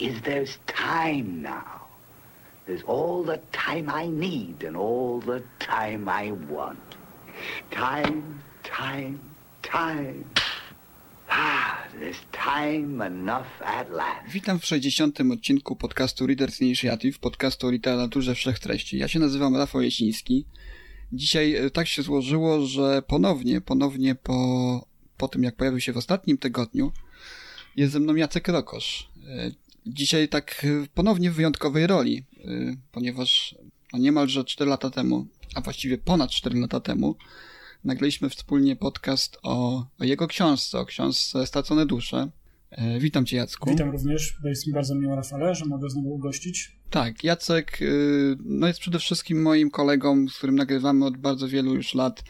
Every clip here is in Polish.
is there's time now. There's all the time I need and all the time I want. Time, time, time. Ah, there's time enough at last. Witam w 60. odcinku podcastu Readers Initiative, podcastu o literaturze wszechtreści. Ja się nazywam Rafał Jasiński. Dzisiaj e, tak się złożyło, że ponownie, ponownie po, po tym jak pojawił się w ostatnim tygodniu, jest ze mną Jacek Rokosz. Dzisiaj tak e, ponownie w wyjątkowej roli, ponieważ no niemalże 4 lata temu, a właściwie ponad 4 lata temu, nagraliśmy wspólnie podcast o, o jego książce, o książce Stracone Dusze. E, witam Cię, Jacku. Witam również, bo jest mi bardzo miło, Rafale, że mogę znowu ugościć. Tak, Jacek y, no jest przede wszystkim moim kolegą, z którym nagrywamy od bardzo wielu już lat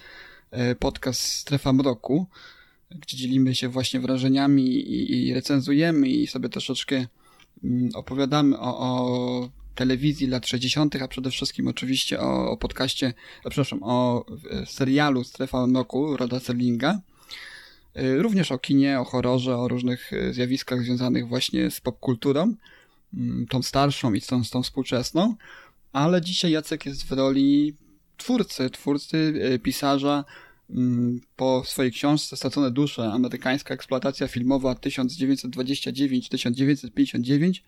e, podcast Strefa Mroku, gdzie dzielimy się właśnie wrażeniami i, i recenzujemy i sobie troszeczkę opowiadamy o, o telewizji lat 60., a przede wszystkim oczywiście o, o podcaście, a przepraszam, o serialu Strefa Mroku Roda Serlinga. Y, również o kinie, o horrorze, o różnych y, zjawiskach związanych właśnie z popkulturą, mm, tą starszą i tą, tą współczesną. Ale dzisiaj Jacek jest w roli twórcy, twórcy, pisarza, mm, po swojej książce Stracone dusze, amerykańska eksploatacja filmowa 1999-1959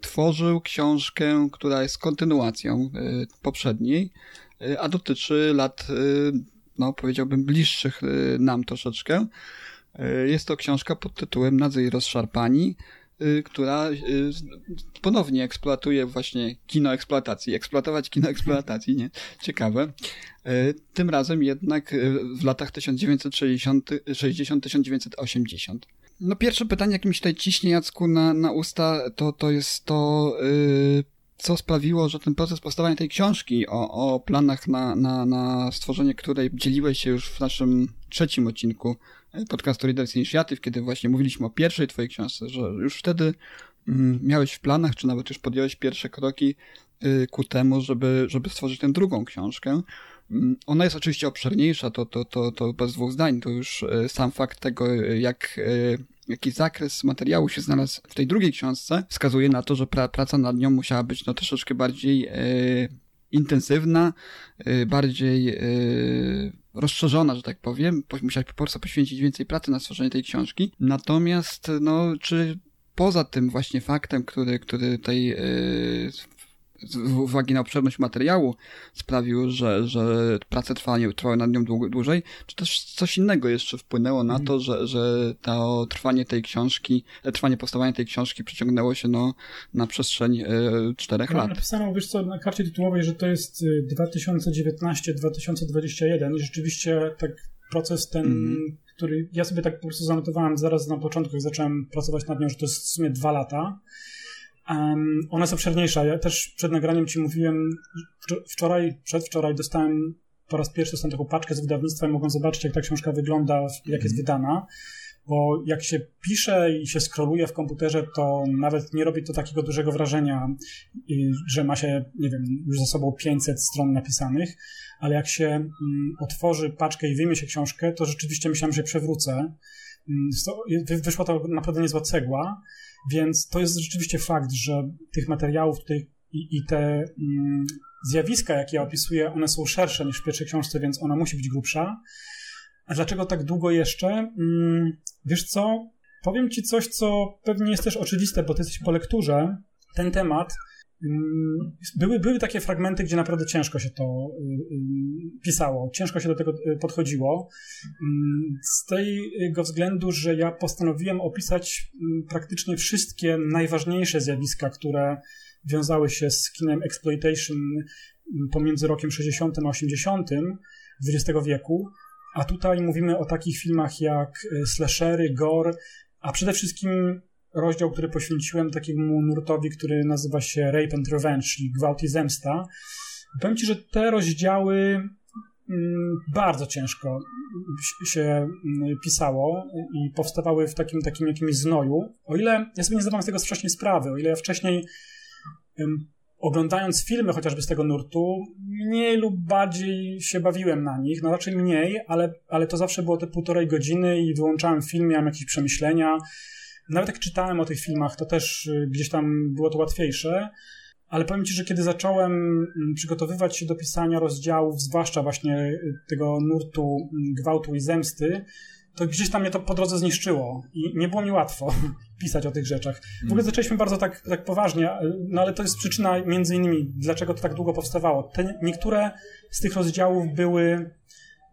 tworzył książkę, która jest kontynuacją poprzedniej, a dotyczy lat no powiedziałbym bliższych y, nam troszeczkę. Y, jest to książka pod tytułem Nadzy i rozszarpani, y, która ponownie eksploatuje właśnie kino eksploatacji. Eksploatować kino eksploatacji, nie? Ciekawe. Tym razem jednak w latach 1960-1980. No pierwsze pytanie, jakie mi się tutaj ciśnie, Jacku, na, na usta, to, to jest to, co sprawiło, że ten proces powstawania tej książki o, o planach na, na, na stworzenie której dzieliłeś się już w naszym trzecim odcinku podcastu Readers Initiative, kiedy właśnie mówiliśmy o pierwszej twojej książce, że już wtedy mm, miałeś w planach, czy nawet już podjąłeś pierwsze kroki y, ku temu, żeby, żeby stworzyć tę drugą książkę. Mm, ona jest oczywiście obszerniejsza, to, to, to, to bez dwóch zdań, to już y, sam fakt tego, jak y, jaki zakres materiału się znalazł w tej drugiej książce, wskazuje na to, że pra praca nad nią musiała być no, troszeczkę bardziej e, intensywna, e, bardziej e, rozszerzona, że tak powiem. Musiałeś po prostu poświęcić więcej pracy na stworzenie tej książki. Natomiast, no, czy poza tym właśnie faktem, który, który tej z uwagi na obszerność materiału sprawił, że, że prace trwały, trwały nad nią dłużej, czy też coś innego jeszcze wpłynęło na to, że, że to trwanie tej książki, trwanie powstawania tej książki przeciągnęło się no, na przestrzeń y, czterech lat. Napisano, wiesz co, na karcie tytułowej, że to jest 2019-2021 y, i rzeczywiście tak proces ten, mm. który ja sobie tak po prostu zanotowałem zaraz na początku, jak zacząłem pracować nad nią, że to jest w sumie dwa lata. Um, ona jest obszerniejsza. Ja też przed nagraniem Ci mówiłem, wczoraj, przedwczoraj dostałem po raz pierwszy dostałem taką paczkę z wydawnictwa i mogłem zobaczyć, jak ta książka wygląda, jak jest mhm. wydana. Bo jak się pisze i się skroluje w komputerze, to nawet nie robi to takiego dużego wrażenia, że ma się, nie wiem, już za sobą 500 stron napisanych, ale jak się mm, otworzy paczkę i wyjmie się książkę, to rzeczywiście myślałem, że przewrócę. Mm, wyszła to naprawdę niezła cegła. Więc to jest rzeczywiście fakt, że tych materiałów tutaj i, i te mm, zjawiska, jakie ja opisuję, one są szersze niż w pierwszej książce, więc ona musi być grubsza. A dlaczego tak długo jeszcze? Mm, wiesz co? Powiem ci coś, co pewnie jest też oczywiste, bo ty jesteś po lekturze. Ten temat były, były takie fragmenty, gdzie naprawdę ciężko się to y, y, pisało, ciężko się do tego y, podchodziło. Mm, z tego względu, że ja postanowiłem opisać mm, praktycznie wszystkie najważniejsze zjawiska, które wiązały się z kinem exploitation pomiędzy rokiem 60 a 80 XX wieku. A tutaj mówimy o takich filmach jak slashery, gore, a przede wszystkim rozdział, który poświęciłem takiemu nurtowi, który nazywa się Rape and Revenge, czyli Gwałt i Zemsta. Powiem Ci, że te rozdziały mm, bardzo ciężko się mm, pisało i powstawały w takim, takim jakimś znoju. O ile ja sobie nie zdawałem z tego wcześniej sprawy, o ile ja wcześniej oglądając filmy chociażby z tego nurtu, mniej lub bardziej się bawiłem na nich, no raczej mniej, ale, ale to zawsze było te półtorej godziny i wyłączałem film, miałem jakieś przemyślenia. Nawet jak czytałem o tych filmach, to też y, gdzieś tam było to łatwiejsze. Ale powiem Ci, że kiedy zacząłem mm, przygotowywać się do pisania rozdziałów, zwłaszcza właśnie y, tego nurtu mm, gwałtu i zemsty, to gdzieś tam mnie to po drodze zniszczyło i nie było mi łatwo pisać o tych rzeczach. W ogóle zaczęliśmy bardzo tak, tak poważnie, no ale to jest przyczyna między innymi, dlaczego to tak długo powstawało. Te, niektóre z tych rozdziałów były,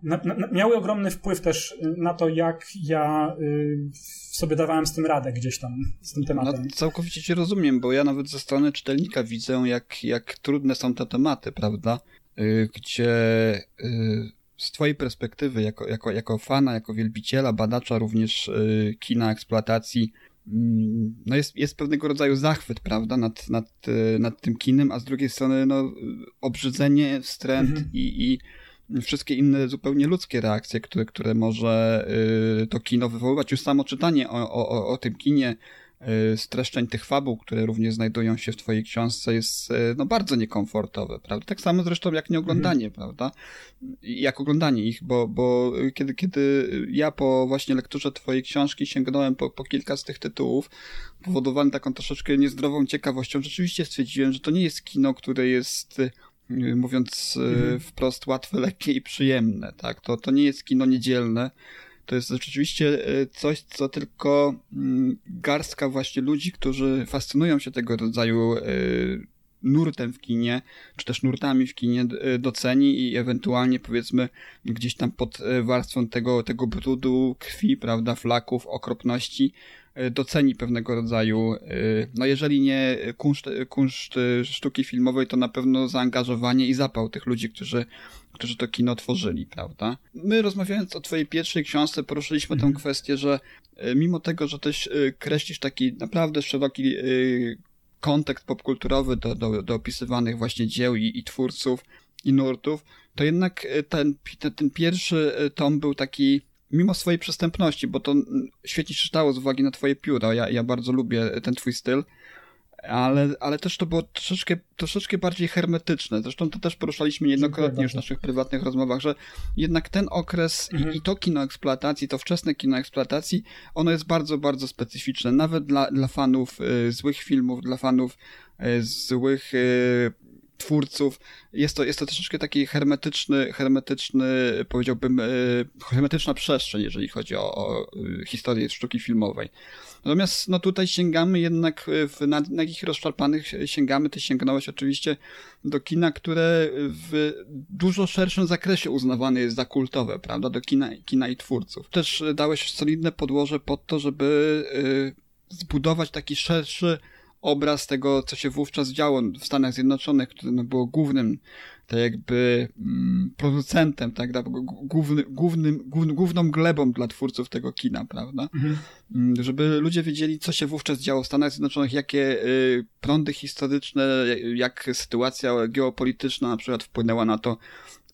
na, na, miały ogromny wpływ też na to, jak ja y, sobie dawałem z tym radę gdzieś tam, z tym tematem. No, całkowicie cię rozumiem, bo ja nawet ze strony czytelnika widzę, jak, jak trudne są te tematy, prawda? Y, gdzie y, z twojej perspektywy, jako, jako, jako fana, jako wielbiciela, badacza również y, kina eksploatacji, mm, no jest, jest pewnego rodzaju zachwyt, prawda, nad, nad, y, nad tym kinem, a z drugiej strony no, obrzydzenie, wstręt mhm. i, i wszystkie inne zupełnie ludzkie reakcje, które, które może y, to kino wywoływać. Już samo czytanie o, o, o tym kinie, Y, streszczeń tych fabuł, które również znajdują się w twojej książce jest y, no, bardzo niekomfortowe, prawda? Tak samo zresztą jak nieoglądanie, mhm. prawda? Jak oglądanie ich, bo, bo kiedy, kiedy ja po właśnie lekturze twojej książki sięgnąłem po, po kilka z tych tytułów, powodowany taką troszeczkę niezdrową ciekawością, rzeczywiście stwierdziłem, że to nie jest kino, które jest mówiąc mhm. wprost łatwe, lekkie i przyjemne, tak? To, to nie jest kino niedzielne, to jest rzeczywiście e, coś, co tylko mm, garstka właśnie ludzi, którzy fascynują się tego rodzaju nurtem w kinie, czy też nurtami w kinie doceni i ewentualnie powiedzmy gdzieś tam pod warstwą tego, tego brudu, krwi, prawda, flaków, okropności doceni pewnego rodzaju, no jeżeli nie kunszt, kunszt sztuki filmowej, to na pewno zaangażowanie i zapał tych ludzi, którzy którzy to kino tworzyli, prawda? My rozmawiając o twojej pierwszej książce poruszyliśmy mhm. tę kwestię, że e, mimo tego, że też e, kreślisz taki naprawdę szeroki e, kontekst popkulturowy do, do, do opisywanych właśnie dzieł i, i twórców i nurtów, to jednak ten, ten, ten pierwszy tom był taki mimo swojej przystępności, bo to świetnie się czytało z uwagi na twoje pióro, ja, ja bardzo lubię ten twój styl, ale, ale też to było troszeczkę, troszeczkę bardziej hermetyczne. Zresztą to też poruszaliśmy niejednokrotnie już w naszych prywatnych rozmowach, że jednak ten okres mhm. i, i to kino eksploatacji, to wczesne kino eksploatacji, ono jest bardzo, bardzo specyficzne. Nawet dla, dla fanów y, złych filmów, dla fanów y, złych y, twórców. Jest to, jest to troszeczkę taki hermetyczny, hermetyczny, powiedziałbym, hermetyczna przestrzeń, jeżeli chodzi o, o historię sztuki filmowej. Natomiast no tutaj sięgamy jednak, w, na, na jakich rozszarpanych sięgamy, ty sięgnąłeś oczywiście do kina, które w dużo szerszym zakresie uznawane jest za kultowe, prawda, do kina, kina i twórców. Też dałeś solidne podłoże pod to, żeby zbudować taki szerszy obraz tego, co się wówczas działo w Stanach Zjednoczonych, które no, było głównym tak jakby mm, producentem, tak, główny, głównym, główną glebą dla twórców tego kina, prawda? Mhm. Mm, żeby ludzie wiedzieli, co się wówczas działo w Stanach Zjednoczonych, jakie y, prądy historyczne, jak sytuacja geopolityczna na przykład wpłynęła na to,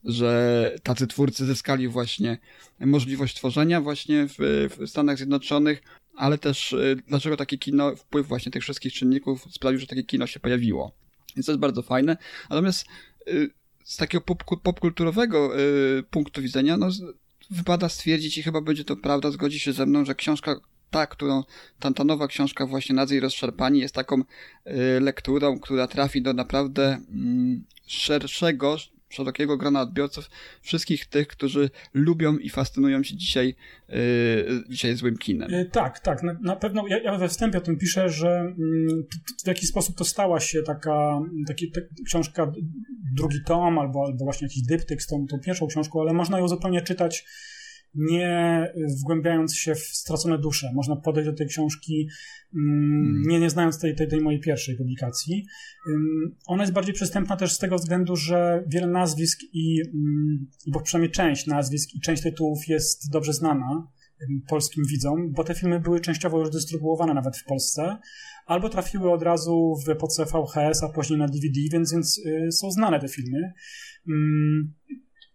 że tacy twórcy zyskali właśnie możliwość tworzenia właśnie w, w Stanach Zjednoczonych, ale też y, dlaczego takie kino, wpływ właśnie tych wszystkich czynników sprawił, że takie kino się pojawiło. Więc to jest bardzo fajne. Natomiast y, z takiego pop, popkulturowego y, punktu widzenia, no, wypada stwierdzić i chyba będzie to prawda, zgodzi się ze mną, że książka ta, którą, ta, ta nowa książka właśnie Nadzy i Rozszarpani jest taką lekturą, która trafi do naprawdę mm, szerszego, szerokiego grona odbiorców, wszystkich tych, którzy lubią i fascynują się dzisiaj, yy, dzisiaj złym kinem. Yy, tak, tak. Na, na pewno ja, ja, we wstępie o tym piszę, że yy, w jakiś sposób to stała się taka taki, ta, książka, drugi tom, albo, albo właśnie jakiś dyptyk z tą, tą pierwszą książką, ale można ją zupełnie czytać nie wgłębiając się w stracone dusze. Można podejść do tej książki, mm, nie, nie znając tej, tej, tej mojej pierwszej publikacji. Ona jest bardziej przystępna też z tego względu, że wiele nazwisk i, bo przynajmniej część nazwisk i część tytułów jest dobrze znana. polskim widzom, bo te filmy były częściowo już dystrybuowane nawet w Polsce, albo trafiły od razu w epoce VHS, a później na DVD, więc, więc są znane te filmy. Mm,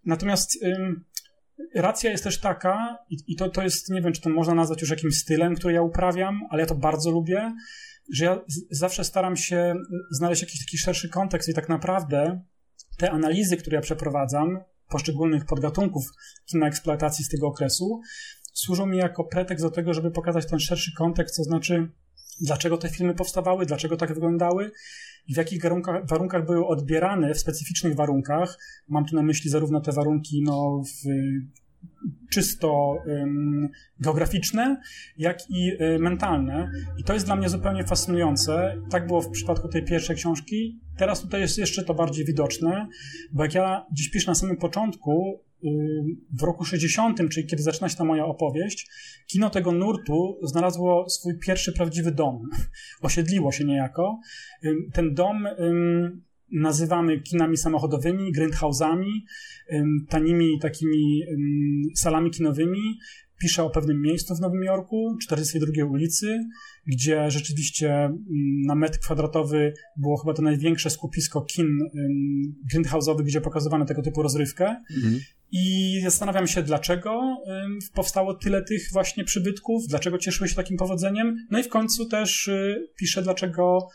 natomiast racja jest też taka, i to, to jest, nie wiem, czy to można nazwać już jakimś stylem, który ja uprawiam, ale ja to bardzo lubię, że ja zawsze staram się znaleźć jakiś taki szerszy kontekst i tak naprawdę te analizy, które ja przeprowadzam, poszczególnych podgatunków kina eksploatacji z tego okresu, służą mi jako pretekst do tego, żeby pokazać ten szerszy kontekst, to znaczy dlaczego te filmy powstawały, dlaczego tak wyglądały w jakich warunkach, warunkach były odbierane w specyficznych warunkach. Mam tu na myśli zarówno te warunki no, w, czysto um, geograficzne, jak i y, mentalne. I to jest dla mnie zupełnie fascynujące. Tak było w przypadku tej pierwszej książki. Teraz tutaj jest jeszcze to bardziej widoczne, bo jak ja dziś piszę na samym początku, w roku 60., czyli kiedy zaczyna się ta moja opowieść, kino tego nurtu znalazło swój pierwszy prawdziwy dom. Osiedliło się niejako. Ten dom nazywamy kinami samochodowymi, grindhouse'ami, tanimi takimi salami kinowymi. Piszę o pewnym miejscu w Nowym Jorku, 42 ulicy, gdzie rzeczywiście mm, na metr kwadratowy było chyba to największe skupisko kin grindhouse'owych, gdzie pokazywano tego typu rozrywkę. Mhm. I zastanawiam się, dlaczego powstało tyle tych właśnie przybytków, dlaczego cieszyły się takim powodzeniem. No i w końcu też y, piszę, dlaczego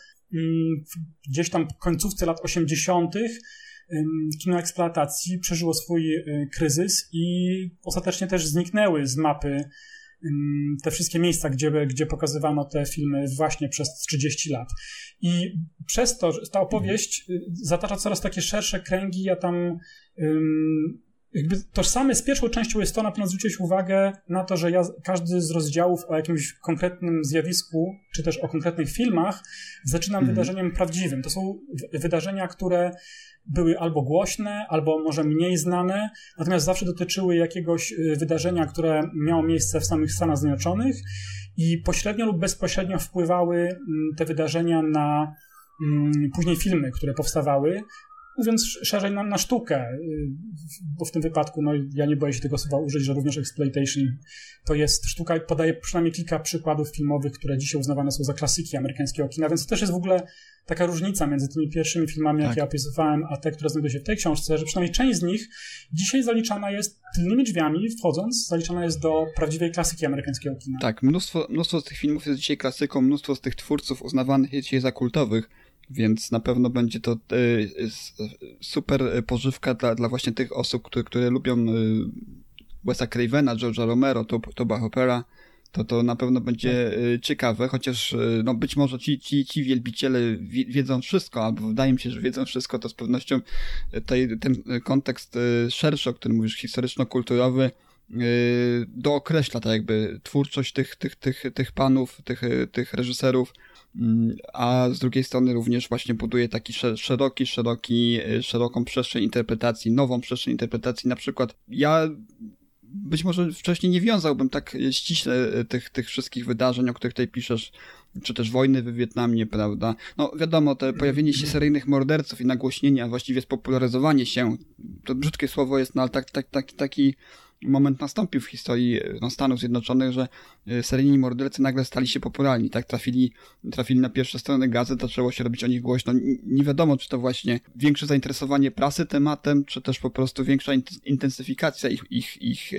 gdzieś tam w końcówce lat 80. kino eksploatacji przeżyło swój y, kryzys i ostatecznie też zniknęły z mapy te wszystkie miejsca, gdzie, gdzie pokazywano te filmy właśnie przez 30 lat. I przez to, ta opowieść y, zatacza coraz takie szersze kręgi, ja tam jakby tożsame z pierwszą częścią jest to, na pewno zwróciłeś uwagę na to, że ja, każdy z rozdziałów o jakimś konkretnym zjawisku, czy też o konkretnych filmach, zaczynam mhm. wydarzeniem prawdziwym. To są wydarzenia, które były albo głośne, albo może mniej znane, natomiast zawsze dotyczyły jakiegoś y, wydarzenia, które miało miejsce w samych Stanach Zjednoczonych i pośrednio lub bezpośrednio wpływały mm, te wydarzenia na mm, później filmy, które powstawały, mówiąc szerzej na, na sztukę, y, bo w tym wypadku, no ja nie boję się tego słowa użyć, że również exploitation to jest sztuka i podaję przynajmniej kilka przykładów filmowych, które dzisiaj uznawane są za klasyki amerykańskiego kina, więc to też jest w ogóle taka różnica między tymi pierwszymi filmami, tak. jakie ja opisywałem, a te, które znajdują się w tej książce, że przynajmniej część z nich dzisiaj zaliczana jest tylnymi drzwiami, wchodząc, zaliczana jest do prawdziwej klasyki amerykańskiego kina. Tak, mnóstwo, mnóstwo z tych filmów jest dzisiaj klasyką, mnóstwo z tych twórców uznawanych jest dzisiaj za kultowych, więc na pewno będzie to e, super pożywka dla, dla właśnie tych osób, które, które lubią Wesa Cravena, George'a Romero, Toba Hoppera, to to na pewno będzie tak. ciekawe, chociaż no być może ci, ci, ci wielbiciele wiedzą wszystko, albo wydaje mi się, że wiedzą wszystko, to z pewnością tej, ten kontekst szerszy, o którym mówisz, historyczno-kulturowy, dookreśla tak jakby twórczość tych, tych, tych, tych panów, tych, tych reżyserów, a z drugiej strony również właśnie buduje taki szeroki, szeroki, y, szeroką przestrzeń interpretacji, nową przestrzeń interpretacji. Na przykład ja być może wcześniej nie wiązałbym tak ściśle y, tych, tych wszystkich wydarzeń, o których tutaj piszesz, czy też wojny w Wietnamie, prawda? No wiadomo, te pojawienie się seryjnych morderców i nagłośnienie, a właściwie spopularyzowanie się, to brzydkie słowo jest, no ale tak, tak, tak, taki moment nastąpił w historii no, Stanów Zjednoczonych, że e, seryjni mordercy nagle stali się popularni, tak? Trafili, trafili na pierwsze strony gazet, zaczęło się robić o nich głośno. Nie wiadomo, czy to właśnie większe zainteresowanie prasy tematem, czy też po prostu większa intensyfikacja ich, ich, ich e,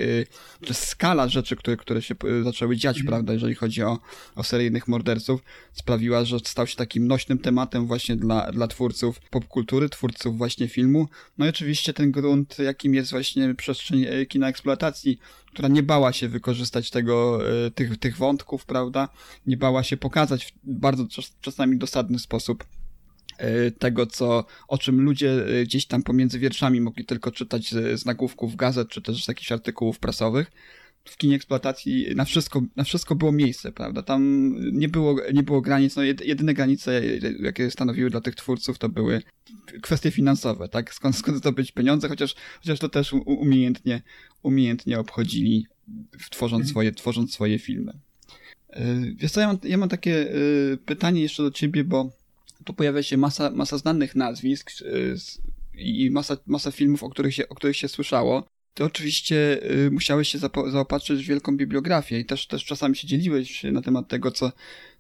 czy skala rzeczy, które, które się e, zaczęły dziać, mm. prawda, jeżeli chodzi o, o seryjnych morderców, sprawiła, że stał się takim nośnym tematem właśnie dla, dla twórców popkultury, twórców właśnie filmu. No i oczywiście ten grunt, jakim jest właśnie przestrzeń kina eksploatacji, eksploatacji, która nie bała się wykorzystać tego, e, tych, tych wątków, prawda? Nie bała się pokazać w bardzo czasami dosadny sposób e, tego, co, o czym ludzie e, gdzieś tam pomiędzy wierszami mogli tylko czytać z, z nagłówków gazet, czy też z jakichś artykułów prasowych w kinie eksploatacji na wszystko, na wszystko było miejsce, prawda? Tam nie było, nie było granic, no jedyne granice, jakie stanowiły dla tych twórców, to były kwestie finansowe, tak? Skąd, skąd zdobyć pieniądze, chociaż, chociaż to też umiejętnie, umiejętnie obchodzili, tworząc mhm. swoje, tworząc swoje filmy. E, wiesz co, ja mam, ja mam takie e, pytanie jeszcze do ciebie, bo tu pojawia się masa, masa znanych nazwisk e, i masa, masa filmów, o których, się, o których się słyszało. Ty oczywiście y, musiałeś się zaopatrzyć w wielką bibliografię i też, też czasami się dzieliłeś na temat tego, co,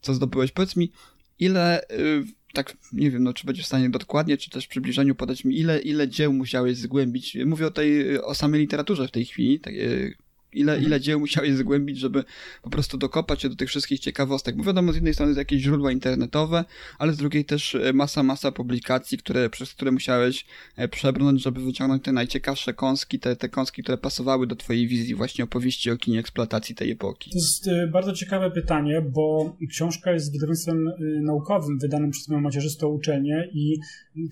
co zdobyłeś. Powiedz mi, ile, y, tak nie wiem, no, czy będziesz w stanie dokładnie, czy też w przybliżeniu podać mi, ile, ile dzieł musiałeś zgłębić? Mówię o tej, o samej literaturze w tej chwili, tak, y, ile, mhm. ile dzieł musiałeś zgłębić, żeby po prostu dokopać się do tych wszystkich ciekawostek. Bo wiadomo, z jednej strony jest jakieś źródła internetowe, ale z drugiej też e, masa, masa publikacji, które, przez które musiałeś e, przebrnąć, żeby wyciągnąć te najciekawsze kąski, te, te kąski, które pasowały do twojej wizji właśnie opowieści o kinie eksploatacji tej epoki. To jest e, bardzo ciekawe pytanie, bo książka jest wydawnictwem naukowym, wydanym przez moją macierzystą uczelnię i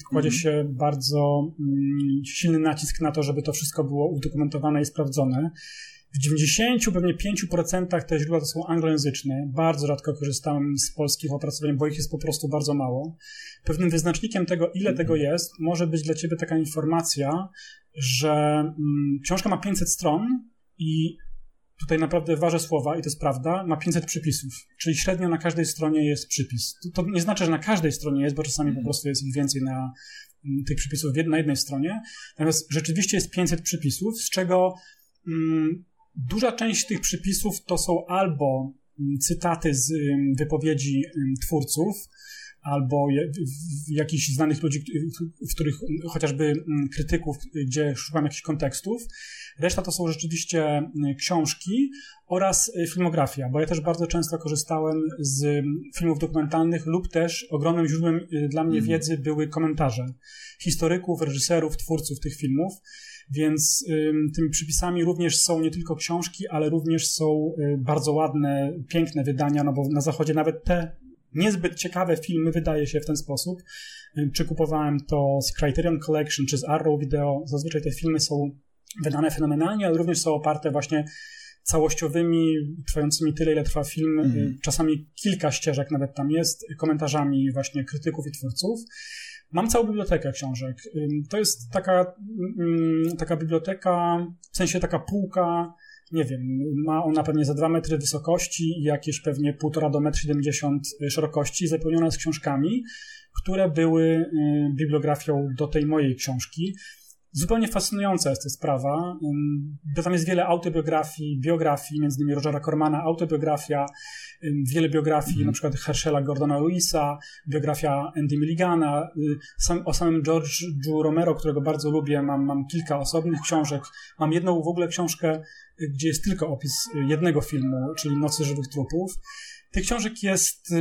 kładzie mhm. się bardzo mm, silny nacisk na to, żeby to wszystko było udokumentowane i sprawdzone. W 90, pewnie 5% te źródła to są anglojęzyczne. Bardzo rzadko korzystałem z polskich opracowań, bo ich jest po prostu bardzo mało. Pewnym wyznacznikiem tego, ile mhm. tego jest, może być dla ciebie taka informacja, że mm, książka ma 500 stron i tutaj naprawdę ważę słowa i to jest prawda, ma 500 przypisów, czyli średnio na każdej stronie jest przypis. To, to nie znaczy, że na każdej stronie jest, bo czasami po mhm. prostu jest ich więcej na mm, tych przypisów na jednej stronie. Natomiast rzeczywiście jest 500 przypisów, z czego mm, Duża część tych przypisów to są albo mm, cytaty z wypowiedzi twórców, albo jakichś znanych ludzi, w których chociażby mm, krytyków, gdzie szukam jakichś kontekstów. Reszta to są rzeczywiście mm, książki oraz y, filmografia, bo ja też bardzo często korzystałem z filmów dokumentalnych lub też ogromnym źródłem y, dla mnie mm. wiedzy były komentarze historyków, reżyserów, twórców tych filmów. Więc tymi przypisami również są nie tylko książki, ale również są y, bardzo ładne, piękne wydania, no bo na zachodzie nawet te niezbyt ciekawe filmy wydaje się w ten sposób. Czy kupowałem to z Criterion Collection, czy z Arrow Video, zazwyczaj te filmy są wydane fenomenalnie, ale również są oparte właśnie całościowymi, trwającymi tyle, ile trwa film, mm. czasami kilka ścieżek nawet tam jest, komentarzami właśnie krytyków i twórców. Mam całą bibliotekę książek. To jest taka, taka biblioteka, w sensie taka półka, nie wiem, ma ona pewnie za 2 metry wysokości i jakieś pewnie 1,5 do 1,70 m szerokości, zapełniona z książkami, które były bibliografią do tej mojej książki. Zupełnie fascynująca jest ta sprawa, bo tam jest wiele autobiografii, biografii, między innymi Rogera Cormana, autobiografia, wiele biografii, mm. na przykład Herschela Gordona Lewisa, biografia Andy Milligana, y, sam, o samym George'u Romero, którego bardzo lubię, mam, mam kilka osobnych książek, mam jedną w ogóle książkę, y, gdzie jest tylko opis y, jednego filmu, czyli Nocy Żywych Trupów. Tych książek jest,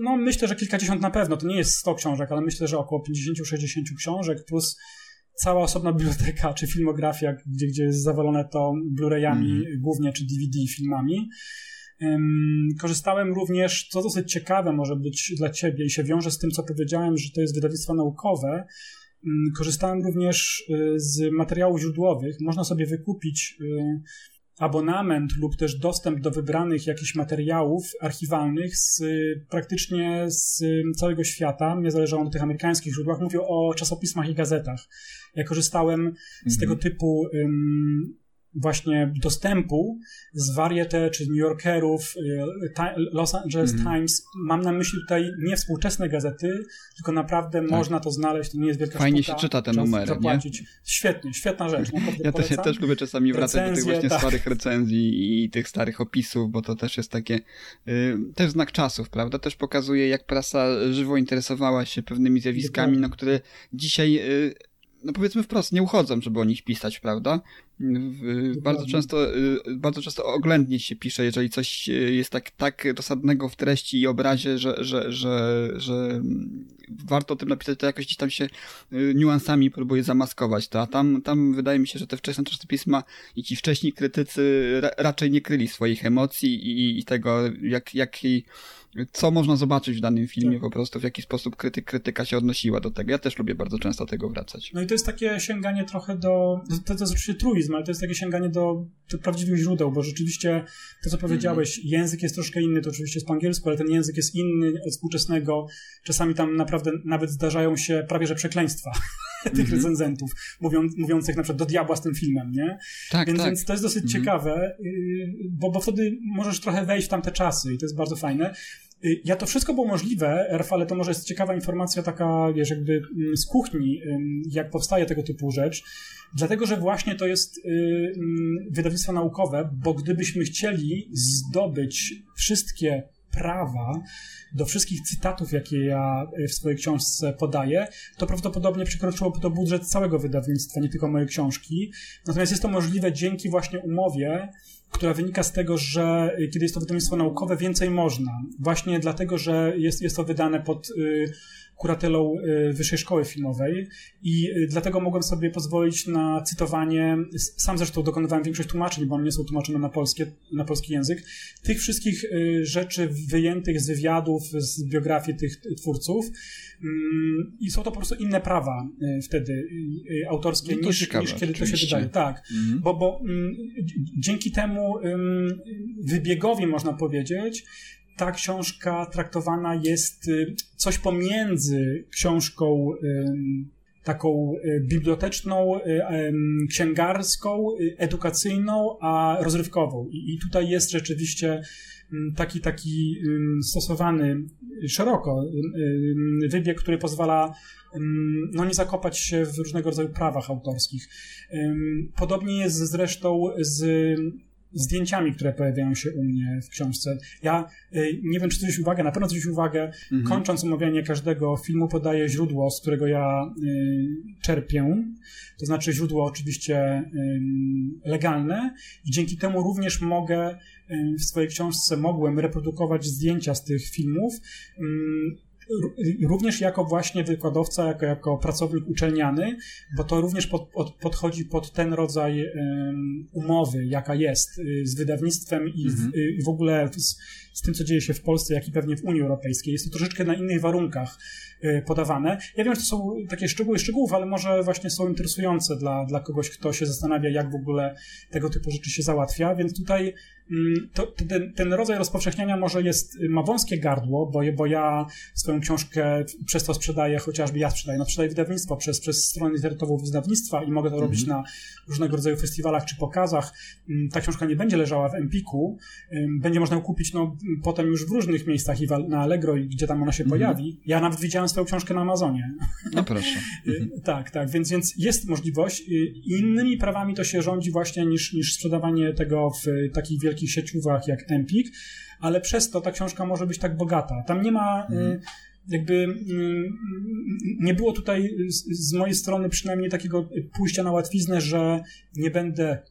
no myślę, że kilkadziesiąt na pewno, to nie jest sto książek, ale myślę, że około 50-60 książek, plus cała osobna biblioteka, czy filmografia, gdzie, gdzie jest zawalone to Blu-rayami mm. głównie, czy DVD filmami. Korzystałem również, co dosyć ciekawe może być dla Ciebie i się wiąże z tym, co powiedziałem, że to jest wydawnictwo naukowe. Korzystałem również y, z materiałów źródłowych. Można sobie wykupić y, abonament lub też dostęp do wybranych jakichś materiałów archiwalnych z praktycznie z całego świata. Mnie zależało na tych amerykańskich źródłach. Mówię o czasopismach i gazetach. Ja korzystałem z mhm. tego typu um, właśnie dostępu z Variety czy New Yorkerów, y, Los Angeles mm. Times. Mam na myśli tutaj nie współczesne gazety, tylko naprawdę tak. można to znaleźć, to nie jest wielka Fajnie sztuka, się czyta te numery, zapłacić. nie? Świetnie, świetna rzecz. Ja też, ja też lubię czasami wracać Recenzje, do tych właśnie tak. starych recenzji i tych starych opisów, bo to też jest takie, y, też znak czasów, prawda? Też pokazuje, jak prasa żywo interesowała się pewnymi zjawiskami, no, które dzisiaj y, no powiedzmy wprost, nie uchodzą, żeby o nich pisać, prawda? Bardzo często, y, bardzo często oględnie się pisze, jeżeli coś y, jest tak, tak dosadnego w treści i obrazie, że, że, że, że warto o tym napisać, to jakoś gdzieś tam się y, niuansami próbuje zamaskować to, a tam, tam wydaje mi się, że te wczesne czasopisma i ci wcześni krytycy raczej nie kryli swoich emocji i, i tego, jak, jaki co można zobaczyć w danym filmie, tak. po prostu w jaki sposób krytyk, krytyka się odnosiła do tego. Ja też lubię bardzo często do tego wracać. No i to jest takie sięganie trochę do, to, to jest oczywiście truizm, ale to jest takie sięganie do, do prawdziwych źródeł, bo rzeczywiście to, co powiedziałeś, mm. język jest troszkę inny, to oczywiście jest po angielsku, ale ten język jest inny od współczesnego. Czasami tam naprawdę nawet zdarzają się prawie że przekleństwa tych mm -hmm. recenzentów, mówiąc, mówiących na przykład do diabła z tym filmem, nie? Tak, więc, tak. więc to jest dosyć mm -hmm. ciekawe, y, bo, bo wtedy możesz trochę wejść w tamte czasy i to jest bardzo fajne. Y, ja to wszystko było możliwe, Rafale, to może jest ciekawa informacja taka, wiesz, jakby mm, z kuchni, jak powstaje tego typu rzecz, dlatego, że właśnie to jest mm, wydawnictwo naukowe, bo gdybyśmy chcieli zdobyć wszystkie prawa do wszystkich cytatów, jakie ja w swojej książce podaję, to prawdopodobnie przekroczyłoby to budżet całego wydawnictwa, nie tylko mojej książki. Natomiast jest to możliwe dzięki właśnie umowie, która wynika z tego, że kiedy jest to wydawnictwo naukowe, więcej można. Właśnie dlatego, że jest, jest to wydane pod y, kuratelą y, Wyższej Szkoły Filmowej i y, dlatego mogłem sobie pozwolić na cytowanie, sam zresztą dokonywałem większość tłumaczeń, bo one nie są tłumaczone na, polskie, na polski język, tych wszystkich y, rzeczy wyjętych z wywiadów, z biografii tych twórców mm, i są to po prostu inne prawa wtedy autorskie no niż, ciekawe, niż kiedy oczywiście. to się wydaje. Tak, Mhm. bo, bo mm, dzięki temu wybiegowi można powiedzieć, ta książka traktowana jest y, coś pomiędzy książką taką y, biblioteczną, y, księgarską, edukacyjną, a rozrywkową. I tutaj jest rzeczywiście taki, taki stosowany szeroko wybieg, który pozwala no, nie zakopać się w różnego rodzaju prawach autorskich. Podobnie jest zresztą z zdjęciami, które pojawiają się u mnie w książce. Ja y, nie wiem, czy zwrócić uwagę, na pewno zwrócić uwagę, mhm. kończąc omawianie każdego filmu podaję źródło, z którego ja y, czerpię, to znaczy źródło oczywiście y, legalne i dzięki temu również mogę w swojej książce mogłem reprodukować zdjęcia z tych filmów również jako właśnie wykładowca, jako, jako pracownik uczelniany, bo to również pod, pod, podchodzi pod ten rodzaj um, umowy, jaka jest y, z wydawnictwem i, mhm. w, y, i w ogóle z, z, tym, co dzieje się w Polsce, jak i pewnie w Unii Europejskiej. Jest to troszeczkę na innych warunkach y, podawane. Ja wiem, że to są takie szczegóły szczegółów, ale może właśnie są interesujące dla, dla kogoś, kto się zastanawia, jak w ogóle tego typu rzeczy się załatwia, więc tutaj Mm, to, ten, ten, rodzaj rozpowszechniania może jest, ma wąskie gardło, bo, bo ja swoją książkę przez to sprzedaję, chociażby ja sprzedaję, no sprzedaję wydawnictwo przez, przez stronę internetową wydawnictwa i mogę to robić Mhm. na różnego rodzaju festiwalach czy pokazach. Mm, Ta książka nie będzie leżała w Empiku, będzie można ją kupić no, potem już w różnych miejscach i na Allegro i gdzie tam ona się Mhm. pojawi. Ja nawet widziałem swoją książkę na Amazonie. No proszę. Y, Tak, tak, więc, więc jest możliwość. Y, Innymi prawami to się rządzi właśnie niż, niż sprzedawanie tego w y, takich wielkich sieciówach jak Empik, ale przez to ta książka może być tak bogata. Tam nie ma y, jakby nie było tutaj z mojej strony przynajmniej takiego pójścia na łatwiznę, że nie będę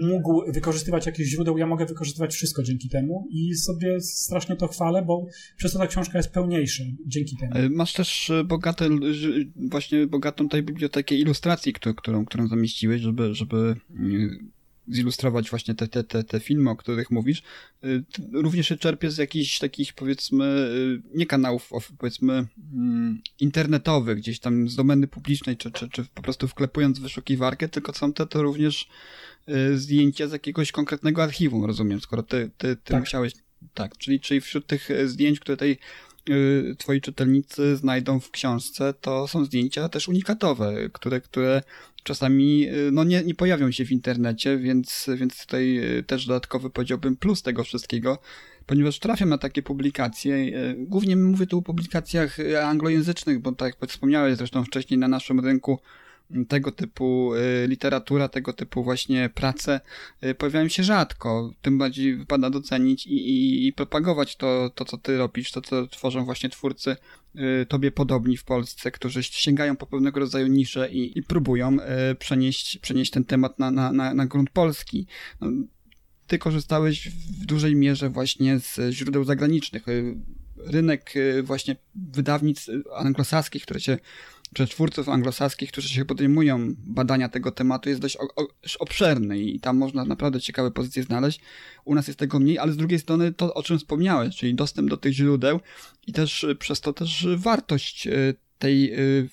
mógł wykorzystywać jakichś źródeł, ja mogę wykorzystywać wszystko dzięki temu i sobie strasznie to chwalę, bo przez to ta książka jest pełniejsza dzięki temu. E, Masz też e, bogate, właśnie bogatą tutaj bibliotekę ilustracji, którą, którą, którą zamieściłeś, żeby, żeby mm, zilustrować właśnie te, te, te, te filmy, o których mówisz. Y, Również się czerpie z jakichś takich, powiedzmy, y, nie kanałów, powiedzmy, mm, internetowych, gdzieś tam z domeny publicznej, czy, czy, czy po prostu wklepując wyszukiwarkę, tylko są te to również y, zdjęcia z jakiegoś konkretnego archiwum, rozumiem, skoro ty, ty, ty Tak. musiałeś, tak, czyli, czyli wśród tych e, zdjęć, które tutaj twoi czytelnicy znajdą w książce, to są zdjęcia też unikatowe, które, które czasami y, no nie, nie pojawią się w internecie, więc, więc tutaj y, też dodatkowy powiedziałbym plus tego wszystkiego, ponieważ trafiam na takie publikacje, y, głównie mówię tu o publikacjach y, anglojęzycznych, bo tak jak wspomniałeś zresztą wcześniej na naszym rynku tego typu y, literatura, tego typu właśnie prace y, pojawiają się rzadko. Tym bardziej wypada docenić i, i, i propagować to, to, co ty robisz, to, co tworzą właśnie twórcy y, tobie podobni w Polsce, którzy sięgają po pewnego rodzaju nisze i, i próbują przenieść, przenieść ten temat na, na, na, na grunt polski. No, ty korzystałeś w dużej mierze właśnie z źródeł zagranicznych. Rynek właśnie wydawnic anglosaskich, które się czy twórców anglosaskich, którzy się podejmują badania tego tematu, jest dość obszerny i tam można naprawdę ciekawe pozycje znaleźć. U nas jest tego mniej, ale z drugiej strony to, o czym wspomniałeś, czyli dostęp do tych źródeł i też y, przez to też wartość y, tej y,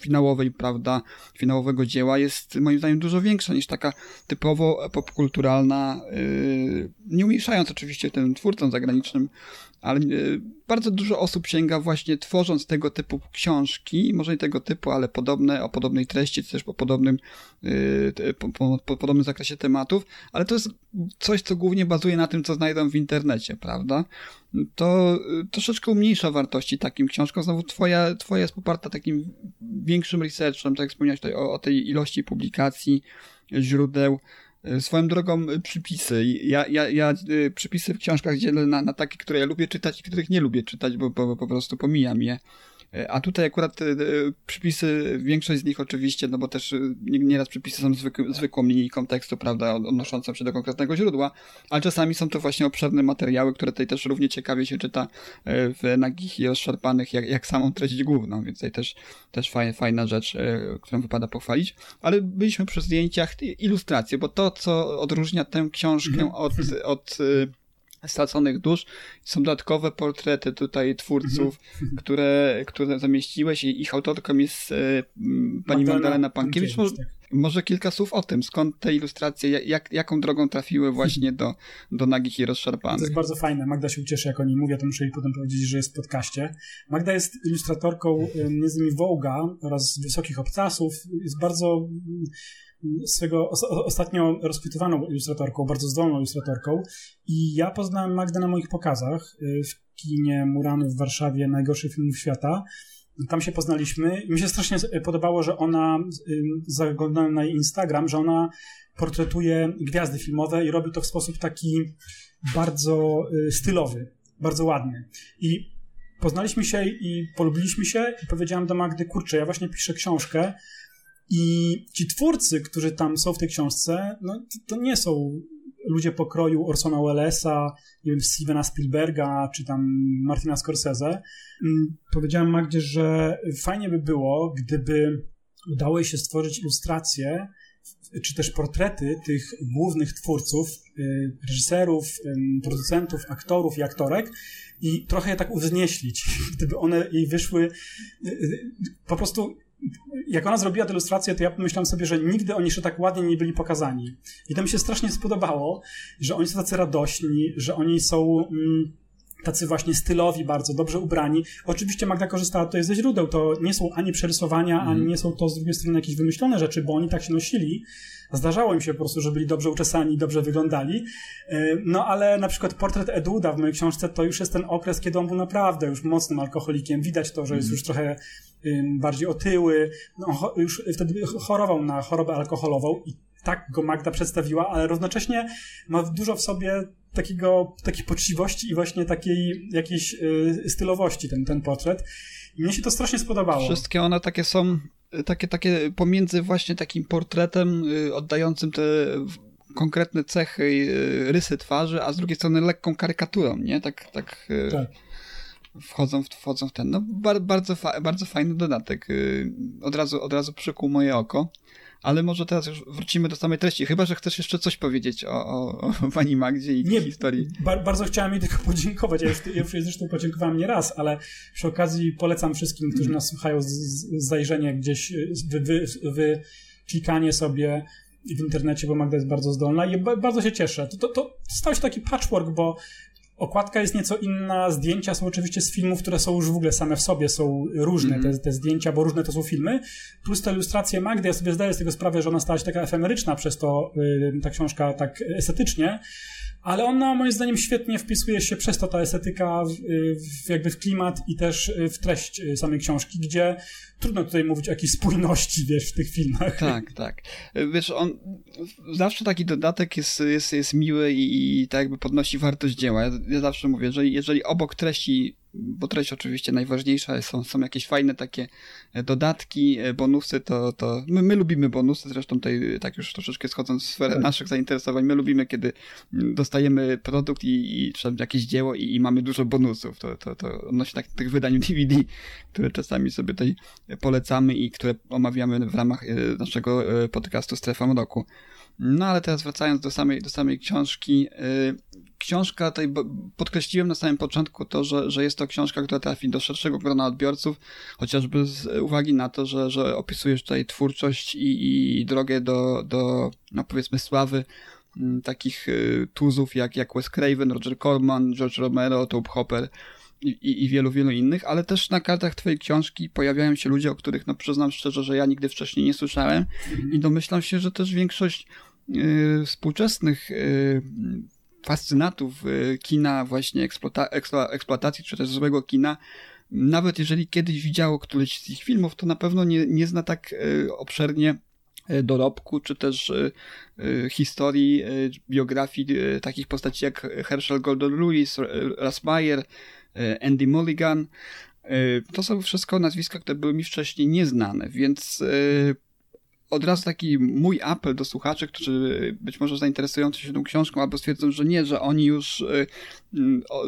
finałowej, prawda, finałowego dzieła jest moim zdaniem dużo większa niż taka typowo popkulturalna, yy, nie umniejszając oczywiście tym twórcom zagranicznym ale bardzo dużo osób sięga właśnie tworząc tego typu książki, może nie tego typu, ale podobne, o podobnej treści, czy też po podobnym, po, po, po podobnym zakresie tematów, ale to jest coś, co głównie bazuje na tym, co znajdą w internecie, prawda? To troszeczkę umniejsza wartości takim książkom. Znowu twoja, twoja jest poparta takim większym researchem, tak jak wspomniałeś tutaj o, o tej ilości publikacji, źródeł, E, swoją drogą e, przypisy. Ja, ja, ja e, przypisy w książkach dzielę na, na takie, które ja lubię czytać i których nie lubię czytać, bo, bo, bo po prostu pomijam je. E, a tutaj akurat e, przypisy, większość z nich oczywiście, no bo też e, nieraz przypisy są zwykły, zwykłą linijką tekstu, prawda, odnoszącą się do konkretnego źródła, ale czasami są to właśnie obszerne materiały, które tutaj też równie ciekawie się czyta w nagich i rozszarpanych, jak, jak samą treść główną, więc tutaj też, też fajna, fajna rzecz, którą wypada pochwalić. Ale byliśmy przy zdjęciach ilustracje, bo to, co odróżnia tę książkę mhm. od, od straconych dusz. Są dodatkowe portrety tutaj twórców, mhm. które, które zamieściłeś i ich autorką jest e, pani Magdalena Pankiewicz. Może, tak. może, kilka słów o tym, skąd te ilustracje, jak, jaką drogą trafiły właśnie do, do nagich i rozszarpanych. To jest bardzo fajne. Magda się ucieszy, jak o niej mówię, to muszę jej potem powiedzieć, że jest w podcaście. Magda jest ilustratorką między innymi Vogue'a oraz Wysokich Obcasów. Jest bardzo swego ostatnio rozpytywaną ilustratorką, bardzo zdolną ilustratorką i ja poznałem Magdę na moich pokazach y, w kinie Murany w Warszawie, najgorszych filmów świata. Tam się poznaliśmy i mi się strasznie podobało, że ona, y, zaglądałem na jej Instagram, że ona portretuje gwiazdy filmowe i robi to w sposób taki bardzo y, stylowy, bardzo ładny. I poznaliśmy się i polubiliśmy się i powiedziałam do Magdy, kurczę, ja właśnie piszę książkę, i ci twórcy, którzy tam są w tej książce, no, to nie są ludzie pokroju Orsona Wellesa, nie wiem, Stevena Spielberga, czy tam Martina Scorsese. Mm, powiedziałem Magdzie, że fajnie by było, gdyby udało się stworzyć ilustracje, czy też portrety tych głównych twórców, y, reżyserów, producentów, aktorów i aktorek i trochę je tak uwznieślić, gdyby one jej wyszły y, y, po prostu jak ona zrobiła tę ilustrację, to ja pomyślałem sobie, że nigdy oni jeszcze tak ładnie nie byli pokazani. I to mi się strasznie spodobało, że oni są tacy radośni, że oni są mm, tacy właśnie stylowi bardzo, dobrze ubrani. Oczywiście Magda korzystała tutaj ze źródeł, to nie są ani przerysowania, mm. ani nie są to z drugiej strony jakieś wymyślone rzeczy, bo oni tak się nosili. Zdarzało im się po prostu, że byli dobrze uczesani, dobrze wyglądali. E, no ale na przykład portret Eduda w mojej książce to już jest ten okres, kiedy on był naprawdę już mocnym alkoholikiem. Widać to, że jest mm. już trochę bardziej otyły, no, już wtedy chorował na chorobę alkoholową i tak go Magda przedstawiła, ale równocześnie ma dużo w sobie takiego, takiej poczciwości i właśnie takiej jakiejś y, stylowości ten, ten portret. I mnie się to strasznie spodobało. Wszystkie one takie są, takie, takie pomiędzy właśnie takim portretem y, oddającym te konkretne cechy, y, rysy twarzy, a z drugiej strony lekką karykaturą, nie? Tak, tak. tak wchodzą w, wchodzą w ten. No, bar, bardzo, bardzo fajny dodatek. Y, od razu, od razu przykuł moje oko. Ale może teraz już wrócimy do samej treści. Chyba, że chcesz jeszcze coś powiedzieć o, o, o pani Magdzie i nie, historii. Bar bardzo chciałem jej tylko podziękować. Ja już, ja już zresztą podziękowałem nie raz, ale przy okazji polecam wszystkim, którzy nas słuchają, z, z zajrzenie gdzieś, wy, wy, wy klikanie sobie w internecie, bo Magda jest bardzo zdolna i bardzo się cieszę. To, to, to stał się taki patchwork, bo Okładka jest nieco inna, zdjęcia są oczywiście z filmów, które są już w ogóle same w sobie, są różne mm -hmm. te, te, zdjęcia, bo różne to są filmy, plus te ilustracje Magdy, ja sobie zdaję z tego sprawę, że ona stała się taka efemeryczna przez to, yy, ta książka tak estetycznie, ale ona moim zdaniem świetnie wpisuje się przez to ta estetyka w, w, jakby w klimat i też w treść samej książki, gdzie trudno tutaj mówić o jakiejś spójności, wiesz, w tych filmach. Tak, tak. Wiesz, on zawsze taki dodatek jest, jest, jest miły i, i tak jakby podnosi wartość dzieła. Ja, ja zawsze mówię, że jeżeli obok treści bo treść oczywiście najważniejsza, są, są jakieś fajne takie e, dodatki, e, bonusy, to, to my, my lubimy bonusy, zresztą tutaj e, tak już troszeczkę schodząc w sferę tak. naszych zainteresowań, my lubimy, kiedy dostajemy produkt i, i czy jakieś dzieło i, i, mamy dużo bonusów, to, to, to odnosi tak tych wydań DVD, które czasami sobie tutaj polecamy i które omawiamy w ramach naszego podcastu Strefa Mroku. No ale teraz wracając do samej, do samej książki, książka, tutaj podkreśliłem na samym początku to, że, że jest to książka, która trafi do szerszego grona odbiorców, chociażby z uwagi na to, że, że opisujesz tutaj twórczość i, i drogę do, do, no powiedzmy, sławy mm, takich y, tuzów jak, jak Wes Craven, Roger Corman, George Romero, Tobe Hopper i, i, i wielu, wielu innych, ale też na kartach twojej książki pojawiają się ludzie, o których no przyznam szczerze, że ja nigdy wcześniej nie słyszałem i domyślam się, że też większość y, współczesnych y, fascynatów y, kina, właśnie eksploata eksplo eksploatacji, czy też złego kina, nawet jeżeli kiedyś widziało któryś z ich filmów, to na pewno nie, nie zna tak y, obszernie y, dorobku, czy też historii, biografii takich postaci jak Herschel Gordon Lewis, Russ Meyer, Andy Mulligan. To są wszystko nazwiska, które były mi wcześniej nieznane, więc od razu taki mój apel do słuchaczy, którzy być może zainteresują się tą książką, albo stwierdzą, że nie, że oni już y,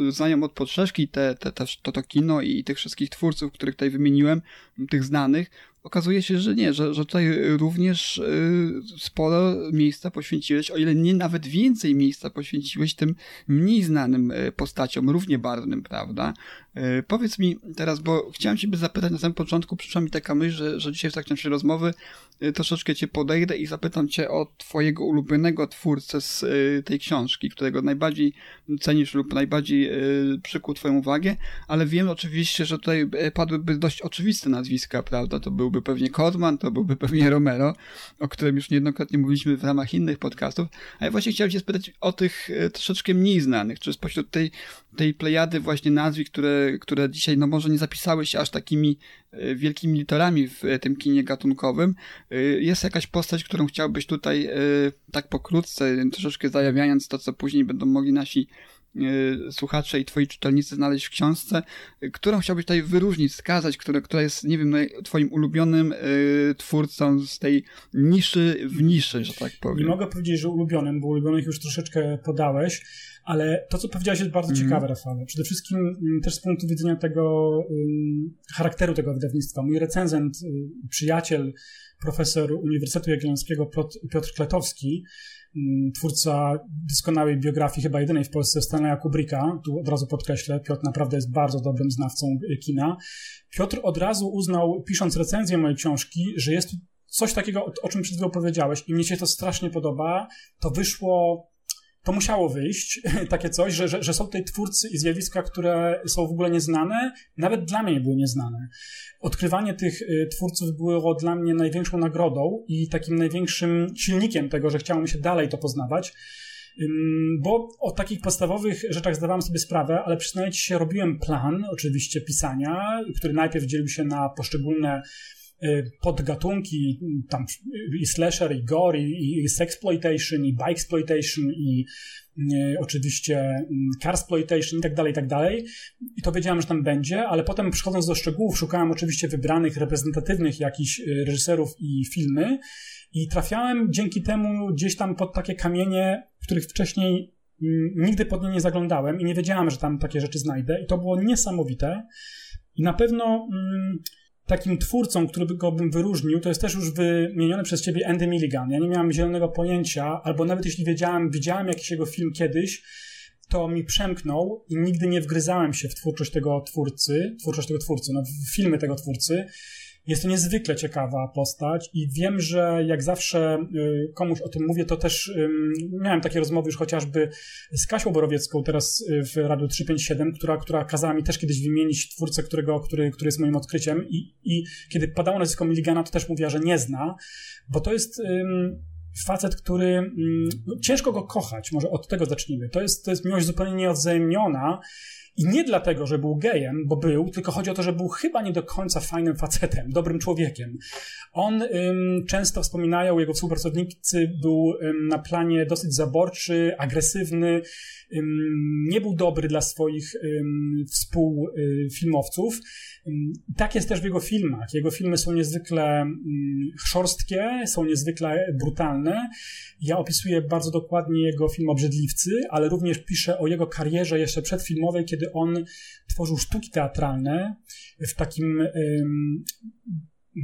y, znają od podszeszki te, te, te, to, to kino i tych wszystkich twórców, których tutaj wymieniłem, tych znanych, okazuje się, że nie, że, że tutaj również y, sporo miejsca poświęciłeś, o ile nie nawet więcej miejsca poświęciłeś tym mniej znanym postaciom, równie barwnym, prawda? Y, powiedz mi teraz, bo chciałem ciebie zapytać na samym początku, przyszła mi taka myśl, że, że dzisiaj w trakcie naszej rozmowy troszeczkę cię podejdę i zapytam cię o twojego ulubionego twórcę z tej książki, którego najbardziej cenisz lub najbardziej przykuł twoją uwagę, ale wiem oczywiście, że tutaj padłyby dość oczywiste nazwiska, prawda? To byłby pewnie Kodman, to byłby pewnie Romero, o którym już niejednokrotnie mówiliśmy w ramach innych podcastów, a ja właśnie chciałem cię spytać o tych troszeczkę mniej znanych, czy spośród tej, tej plejady właśnie nazwisk, które, które dzisiaj no może nie zapisały się aż takimi wielkimi literami w tym kinie gatunkowym, jest jakaś postać, którą chciałbyś tutaj tak pokrótce, troszeczkę zajawiając to, co później będą mogli nasi E, słuchacze i twoi czytelnicy znaleźć w książce, którą chciałbyś tutaj wyróżnić, wskazać, która, która jest, nie wiem, twoim ulubionym y, twórcą z tej niszy w niszy, że tak powiem. Nie mogę powiedzieć, że ulubionym, bo ulubionych już troszeczkę podałeś, ale to, co powiedziałeś, jest bardzo mm. ciekawe, Rafale. Przede wszystkim mm, też z punktu widzenia tego charakteru tego wydawnictwa. Mój recenzent, y, przyjaciel, profesor Uniwersytetu Jagiellońskiego Piotr, Kletowski, Mm, twórca doskonałej biografii, chyba jedynej w Polsce, Stanleya Kubricka. Tu od razu podkreślę, Piotr naprawdę jest bardzo dobrym znawcą kina. Piotr od razu uznał, pisząc recenzję mojej książki, że jest coś takiego, o czym przed chwilą powiedziałeś i mnie się to strasznie podoba. To wyszło to musiało wyjść, takie coś, że, że, że, są tutaj twórcy i zjawiska, które są w ogóle nieznane, nawet dla mnie nie były nieznane. Odkrywanie tych y, twórców było dla mnie największą nagrodą i takim największym silnikiem tego, że chciało mi się dalej to poznawać. Bo o takich podstawowych rzeczach zdawałem sobie sprawę, ale przyznaję ci się, robiłem plan, oczywiście, pisania, który najpierw dzielił się na poszczególne podgatunki, tam i slasher, i gore, i, i sexploitation, i bikesploitation, i y, oczywiście mm, carsploitation i tak dalej, i tak dalej. I to wiedziałem, że tam będzie, ale potem przychodząc do szczegółów, szukałem oczywiście wybranych, reprezentatywnych jakichś y, reżyserów i filmy i trafiałem dzięki temu gdzieś tam pod takie kamienie, których wcześniej mm, nigdy pod nie nie zaglądałem i nie wiedziałem, że tam takie rzeczy znajdę i to było niesamowite. I na pewno... Mm, takim twórcą, który by go bym wyróżnił, to jest też już wymieniony przez ciebie Andy Milligan. Ja nie miałem zielonego pojęcia, albo nawet jeśli wiedziałem, widziałem jakiś jego film kiedyś, to mi przemknął i nigdy nie wgryzałem się w twórczość tego twórcy, twórczość tego twórcy, no, w filmy tego twórcy. Jest to niezwykle ciekawa postać i wiem, że jak zawsze y, komuś o tym mówię, to też miałem takie rozmowy już chociażby z Kasią Borowiecką teraz y, w Radiu 357, która, która kazała mi też kiedyś wymienić twórcę, którego, który, który jest moim odkryciem i, i kiedy padało nazwisko Milligana, to też mówiła, że nie zna, bo to jest facet, który no, ciężko go kochać, może od tego zacznijmy. To jest, to jest miłość zupełnie nieodzajemniona i nie dlatego, że był gejem, bo był, tylko chodzi o to, że był chyba nie do końca fajnym facetem, dobrym człowiekiem. On ym, często wspominają, jego współpracownicy był ym, na planie dosyć zaborczy, agresywny, nie był dobry dla swoich współfilmowców. Tak jest też w jego filmach. Jego filmy są niezwykle szorstkie, są niezwykle brutalne. Ja opisuję bardzo dokładnie jego film Obrzydliwcy, ale również piszę o jego karierze jeszcze przedfilmowej, kiedy on tworzył sztuki teatralne w takim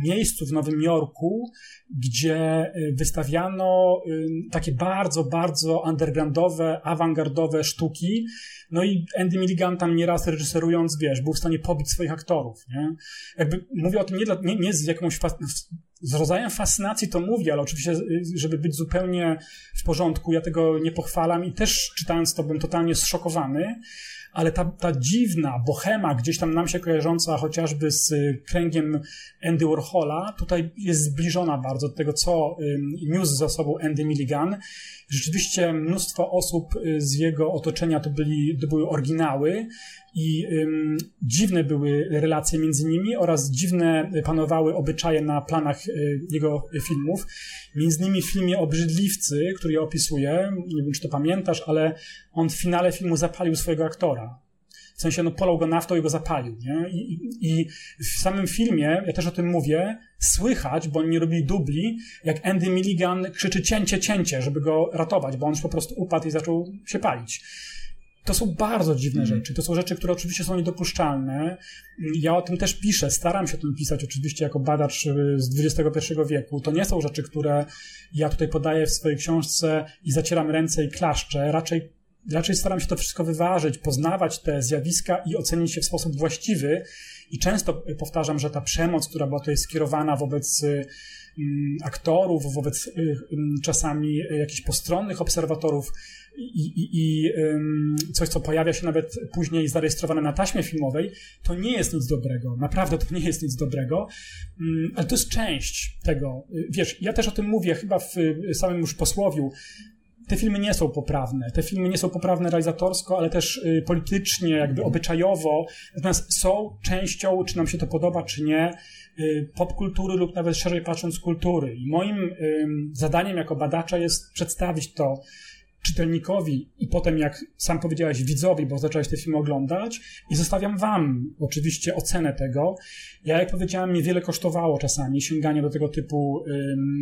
miejscu w Nowym Jorku, gdzie y, wystawiano takie bardzo, bardzo undergroundowe, awangardowe sztuki. No i Andy Milligan tam nieraz reżyserując, wiesz, był w stanie pobić swoich aktorów, nie? Jakby mówię o tym nie, dla, nie, nie z jakąś z rodzajem fascynacji to mówię, ale oczywiście, żeby być zupełnie w porządku, ja tego nie pochwalam i też czytając to byłem totalnie zszokowany, ale ta, ta dziwna bohema, gdzieś tam nam się kojarząca chociażby z y, kręgiem Andy Warhola, tutaj jest zbliżona bardzo do tego, co niósł za sobą Andy Milligan. Rzeczywiście mnóstwo osób y, z jego otoczenia to, byli, to były oryginały i um, dziwne były relacje między nimi oraz dziwne panowały obyczaje na planach y, jego filmów. Między innymi w filmie Obrzydliwcy, który ja opisuję, nie wiem czy to pamiętasz, ale on w finale filmu zapalił swojego aktora. W sensie, no polał go naftą i go zapalił, nie? I, i, I, w samym filmie, ja też o tym mówię, słychać, bo oni nie robili dubli, jak Andy Milligan krzyczy cięcie, cięcie, żeby go ratować, bo on już po prostu upadł i zaczął się palić. To są bardzo dziwne mm. rzeczy. To są rzeczy, które oczywiście są niedopuszczalne. Ja o tym też piszę, staram się o tym pisać, oczywiście jako badacz y, z XXI wieku. To nie są rzeczy, które ja tutaj podaję w swojej książce i zacieram ręce i klaszczę. Raczej, raczej staram się to wszystko wyważyć, poznawać te zjawiska i ocenić je w sposób właściwy. I często powtarzam, że ta przemoc, która była tutaj skierowana wobec y, mm, aktorów, wobec y, czasami jakichś postronnych obserwatorów, i, i, i coś, co pojawia się nawet później zarejestrowane na taśmie filmowej, to nie jest nic dobrego. Naprawdę to nie jest nic dobrego, mm, ale to jest część tego. Wiesz, ja też o tym mówię chyba w samym już posłowiu. Te filmy nie są poprawne. Te filmy nie są poprawne realizatorsko, ale też y, politycznie, jakby obyczajowo. Natomiast są częścią, czy nam się to podoba, czy nie, y, popkultury lub nawet szerzej patrząc kultury. I moim zadaniem jako badacza jest przedstawić to czytelnikowi i potem, jak sam powiedziałeś, widzowi, bo zacząłeś te filmy oglądać i zostawiam wam oczywiście ocenę tego. Ja, jak powiedziałem, mnie wiele kosztowało czasami sięganie do tego typu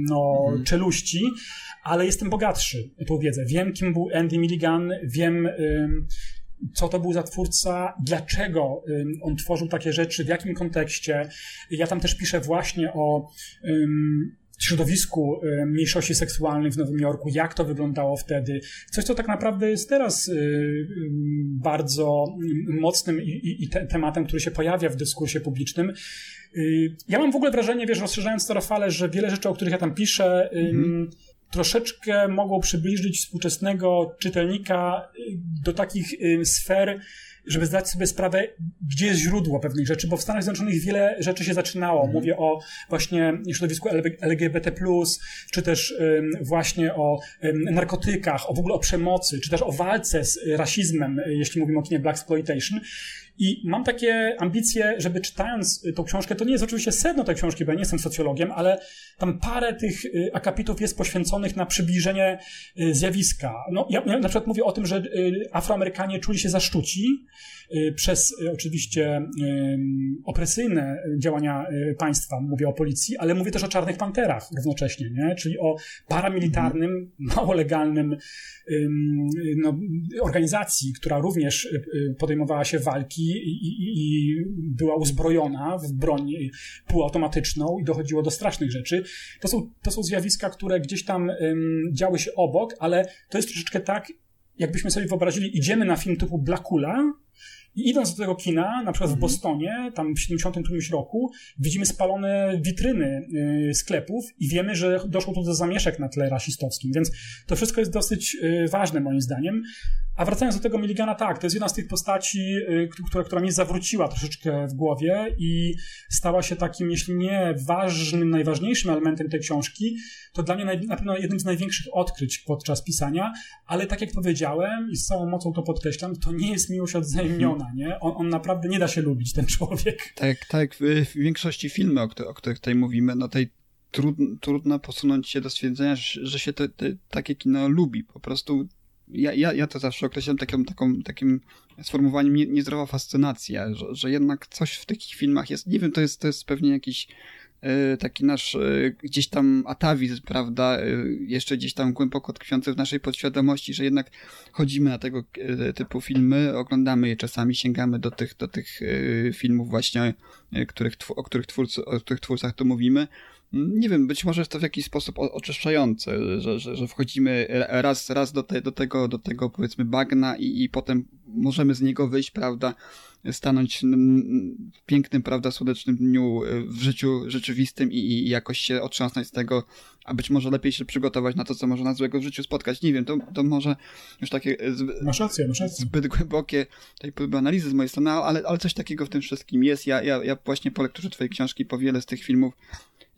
no, mhm. czeluści, ale jestem bogatszy tą wiedzę. Wiem, kim był Andy Milligan, wiem, co to był za twórca, dlaczego on tworzył takie rzeczy, w jakim kontekście. Ja tam też piszę właśnie o środowisku mniejszości seksualnych w Nowym Jorku, jak to wyglądało wtedy. Coś, co tak naprawdę jest teraz e, bardzo mocnym i, i, i te, tematem, który się pojawia w dyskursie publicznym. E, ja mam w ogóle wrażenie, wiesz, rozszerzając to Rafale, że wiele rzeczy, o których ja tam piszę, mhm. Troszeczkę mogą przybliżyć współczesnego czytelnika do takich sfer, żeby zdać sobie sprawę, gdzie jest źródło pewnych rzeczy, bo w Stanach Zjednoczonych wiele rzeczy się zaczynało. Mhm. Mówię o właśnie środowisku LGBT+, czy też właśnie o narkotykach, o w ogóle o przemocy, czy też o walce z rasizmem, jeśli mówimy o kinie Black Exploitation. I mam takie ambicje, żeby czytając tą książkę, to nie jest oczywiście sedno tej książki, bo ja nie jestem socjologiem, ale tam parę tych y, akapitów jest poświęconych na przybliżenie y, zjawiska. No, ja, ja na przykład mówię o tym, że y, Afroamerykanie czuli się zaszczuci przez oczywiście opresyjne działania państwa, mówię o policji, ale mówię też o czarnych panterach równocześnie, nie? czyli o paramilitarnym, mało legalnym no, organizacji, która również podejmowała się walki i, i, była uzbrojona w broń półautomatyczną i dochodziło do strasznych rzeczy. To są, to są zjawiska, które gdzieś tam um, działy się obok, ale to jest troszeczkę tak, jakbyśmy sobie wyobrazili, idziemy na film typu Blacula, i idąc do tego kina, na przykład w mhm. Bostonie, tam w 70 którymś roku, widzimy spalone witryny y, sklepów i wiemy, że doszło tu do zamieszek na tle rasistowskim, więc to wszystko jest dosyć y, ważne moim zdaniem. A wracając do tego Milligana, tak, to jest jedna z tych postaci, y, która, która mnie zawróciła troszeczkę w głowie i stała się takim, jeśli nie ważnym, najważniejszym elementem tej książki, to dla mnie na pewno jednym z największych odkryć podczas pisania, ale tak jak powiedziałem i z całą mocą to podkreślam, to nie jest miłość odzajemniona, nie? On, on naprawdę nie da się lubić, ten człowiek. Tak, tak, w, większości filmów, o, których, tutaj mówimy, no tej trudno posunąć się do stwierdzenia, że, że się te, te, takie kino lubi. Po prostu ja, ja, ja to zawsze określam taką, taką, takim sformułowaniem nie, niezdrowa fascynacja, że, że jednak coś w takich filmach jest, nie wiem, to jest, to jest pewnie jakiś taki nasz e, gdzieś tam atawizm, prawda, e, jeszcze gdzieś tam głęboko tkwiący w naszej podświadomości, że jednak chodzimy na tego typu filmy, oglądamy je czasami, sięgamy do tych, do tych filmów właśnie, których, o których, twórcy, o których twórcach tu mówimy, nie wiem, być może jest to w jakiś sposób oczyszczające, że, że, że wchodzimy raz, raz do, te, do, tego, do tego powiedzmy bagna i, i potem możemy z niego wyjść, prawda? Stanąć w pięknym, prawda, słonecznym dniu e, w życiu rzeczywistym i, i jakoś się otrząsnąć z tego, a być może lepiej się przygotować na to, co może nas złego w życiu spotkać. Nie wiem, to, to może już takie zbyt, masz rację, masz rację. zbyt głębokie tej próby analizy z mojej strony, ale, ale coś takiego w tym wszystkim jest. Ja, ja, ja właśnie po lekturze twojej książki po wiele z tych filmów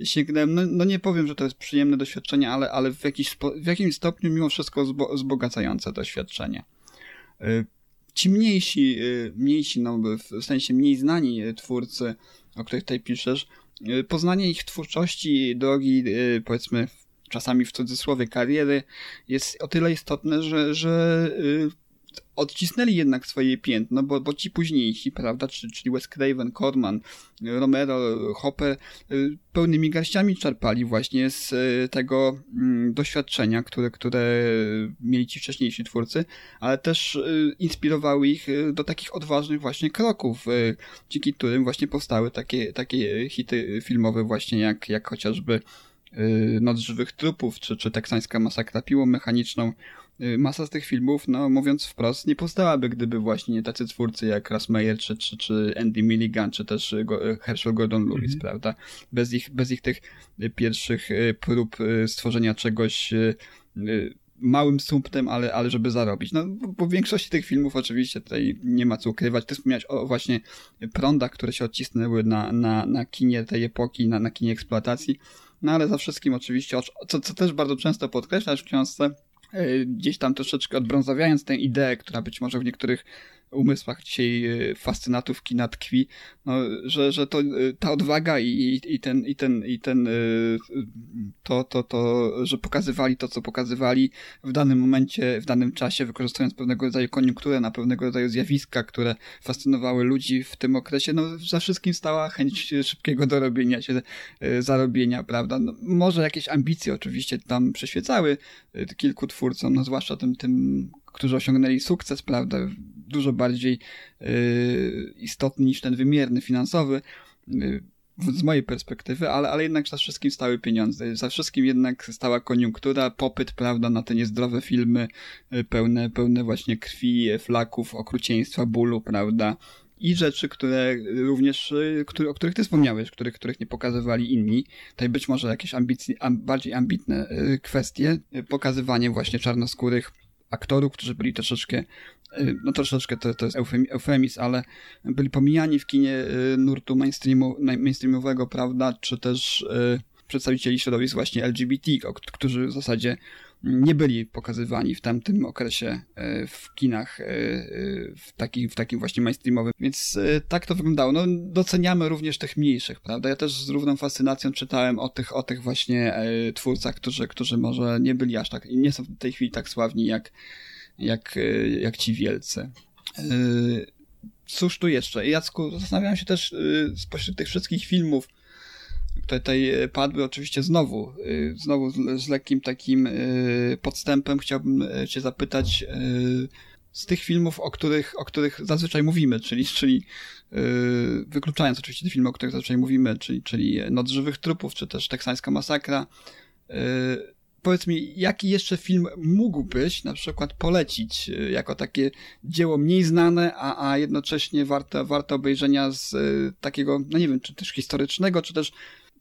sięgnąłem, no, no nie powiem, że to jest przyjemne doświadczenie, ale, ale w, jakiś, w jakimś stopniu mimo wszystko zbo, wzbogacające doświadczenie. Y, ci mniejsi, y, mniejsi, no w sensie mniej znani twórcy, o których tutaj piszesz, y, poznanie ich twórczości, drogi, powiedzmy, czasami w cudzysłowie kariery, jest o tyle istotne, że, że odcisnęli jednak swoje piętno, bo, bo ci późniejsi, prawda, czyli Wes Craven, Corman, Romero, Hopper, y, pełnymi garściami czerpali właśnie z y, tego mm, doświadczenia, które, które mieli ci wcześniejsi twórcy, ale też y, inspirowały ich do takich odważnych właśnie kroków, dzięki którym właśnie powstały takie, takie hity filmowe właśnie jak, jak chociażby Noc żywych trupów, czy, czy teksańska masakra piłą mechaniczną, masa z tych filmów, no mówiąc wprost, nie powstałaby, gdyby właśnie tacy twórcy jak Russ Meyer, czy, czy, czy Andy Milligan, czy też y, y, Herschel Gordon Lewis, mm -hmm. prawda? Bez ich, bez ich tych pierwszych prób stworzenia czegoś małym sumptem, ale, ale żeby zarobić. No, bo, w większości tych filmów oczywiście tutaj nie ma co ukrywać. Ty wspomniałeś o właśnie prądach, które się odcisnęły na, na, na kinie tej epoki, na, na kinie eksploatacji. No ale za wszystkim oczywiście, co, co też bardzo często podkreślasz w książce, gdzieś tam troszeczkę odbrązawiając tę ideę, która być może w niektórych umysłach dzisiaj e, fascynatów kina tkwi, no, że, że to, e, ta odwaga i, i, ten, i ten, i ten to, to, to, że pokazywali to, co pokazywali w danym momencie, w danym czasie, wykorzystując pewnego rodzaju koniunkturę na pewnego rodzaju zjawiska, które fascynowały ludzi w tym okresie, no za wszystkim stała chęć szybkiego dorobienia się, zarobienia, prawda? No, może jakieś ambicje oczywiście tam przyświecały kilku twórcom, no zwłaszcza tym, tym którzy osiągnęli sukces, prawda, dużo bardziej y, istotny niż ten wymierny finansowy, y, z mojej perspektywy, ale, ale jednak za wszystkim stały pieniądze, za wszystkim jednak stała koniunktura, popyt, prawda, na te niezdrowe filmy, y, pełne, pełne właśnie krwi, flaków, okrucieństwa, bólu, prawda, i rzeczy, które również, które, o których ty wspomniałeś, których, których nie pokazywali inni. Tutaj być może jakieś ambicji, am, bardziej ambitne kwestie, pokazywanie właśnie czarnoskórych aktorów, którzy byli troszeczkę, no troszeczkę to, to jest eufemizm, ale byli pomijani w kinie y, nurtu mainstreamu, mainstreamowego, prawda, czy też y, przedstawicieli środowisk właśnie LGBT, którzy w zasadzie nie byli pokazywani w tamtym okresie e, w kinach e, e, w takim, w takim właśnie mainstreamowym. Więc tak to wyglądało. No, doceniamy również tych mniejszych, prawda? Ja też z równą fascynacją czytałem o tych, o tych właśnie twórcach, którzy, którzy może nie byli aż tak, nie są w tej chwili tak sławni jak, jak, jak ci wielcy. Cóż tu jeszcze? Jacku, zastanawiałem się też spośród tych wszystkich filmów, tutaj e, padły oczywiście znowu, e, znowu z, z lekkim takim e, podstępem chciałbym cię zapytać z tych filmów, o których, o których zazwyczaj mówimy, czyli, czyli wykluczając oczywiście te filmy, o których zazwyczaj mówimy, czyli, czyli Noc żywych trupów, czy też Teksańska masakra, powiedz mi, jaki jeszcze film mógłbyś na przykład polecić jako takie dzieło mniej znane, a, a jednocześnie warte, warte obejrzenia z takiego, no nie wiem, czy też historycznego, czy też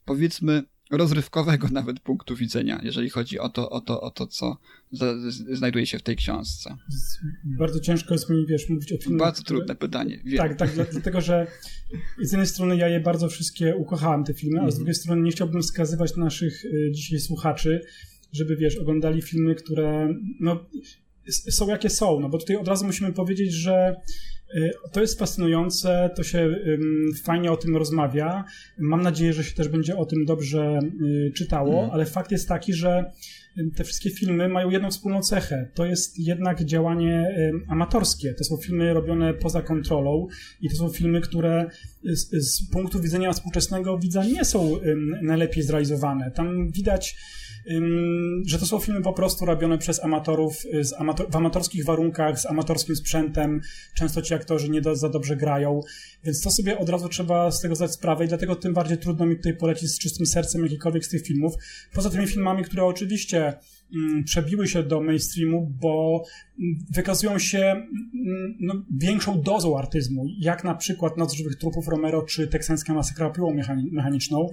powiedzmy rozrywkowego nawet punktu widzenia, jeżeli chodzi o to, o to, o to co znajduje się w tej książce. Bardzo ciężko jest mi, wiesz, mówić o filmach. Bardzo które... trudne pytanie. Wiem. Tak, tak, dlatego, że z jednej strony ja je bardzo wszystkie ukochałem, te filmy, a z mhm. drugiej strony nie chciałbym wskazywać naszych y, dzisiaj słuchaczy, żeby, wiesz, oglądali filmy, które, no, są jakie są, no bo tutaj od razu musimy powiedzieć, że y, to jest fascynujące, to się fajnie o tym rozmawia. Mam nadzieję, że się też będzie o tym dobrze y, czytało, mm. ale fakt jest taki, że te wszystkie filmy mają jedną wspólną cechę. To jest jednak działanie amatorskie. To są filmy robione poza kontrolą i to są filmy, które z, z punktu widzenia współczesnego widza nie są najlepiej zrealizowane. Tam widać że to są filmy po prostu robione przez amatorów amator w amatorskich warunkach, z amatorskim sprzętem. Często ci aktorzy nie do, za dobrze grają, więc to sobie od razu trzeba z tego zdać sprawę i dlatego tym bardziej trudno mi tutaj polecić z czystym sercem jakikolwiek z tych filmów. Poza tymi filmami, które oczywiście przebiły się do mainstreamu, bo wykazują się no, większą dozą artyzmu, jak na przykład Noc Żywych Trupów Romero czy Teksańska Masakra Piłą Mechaniczną.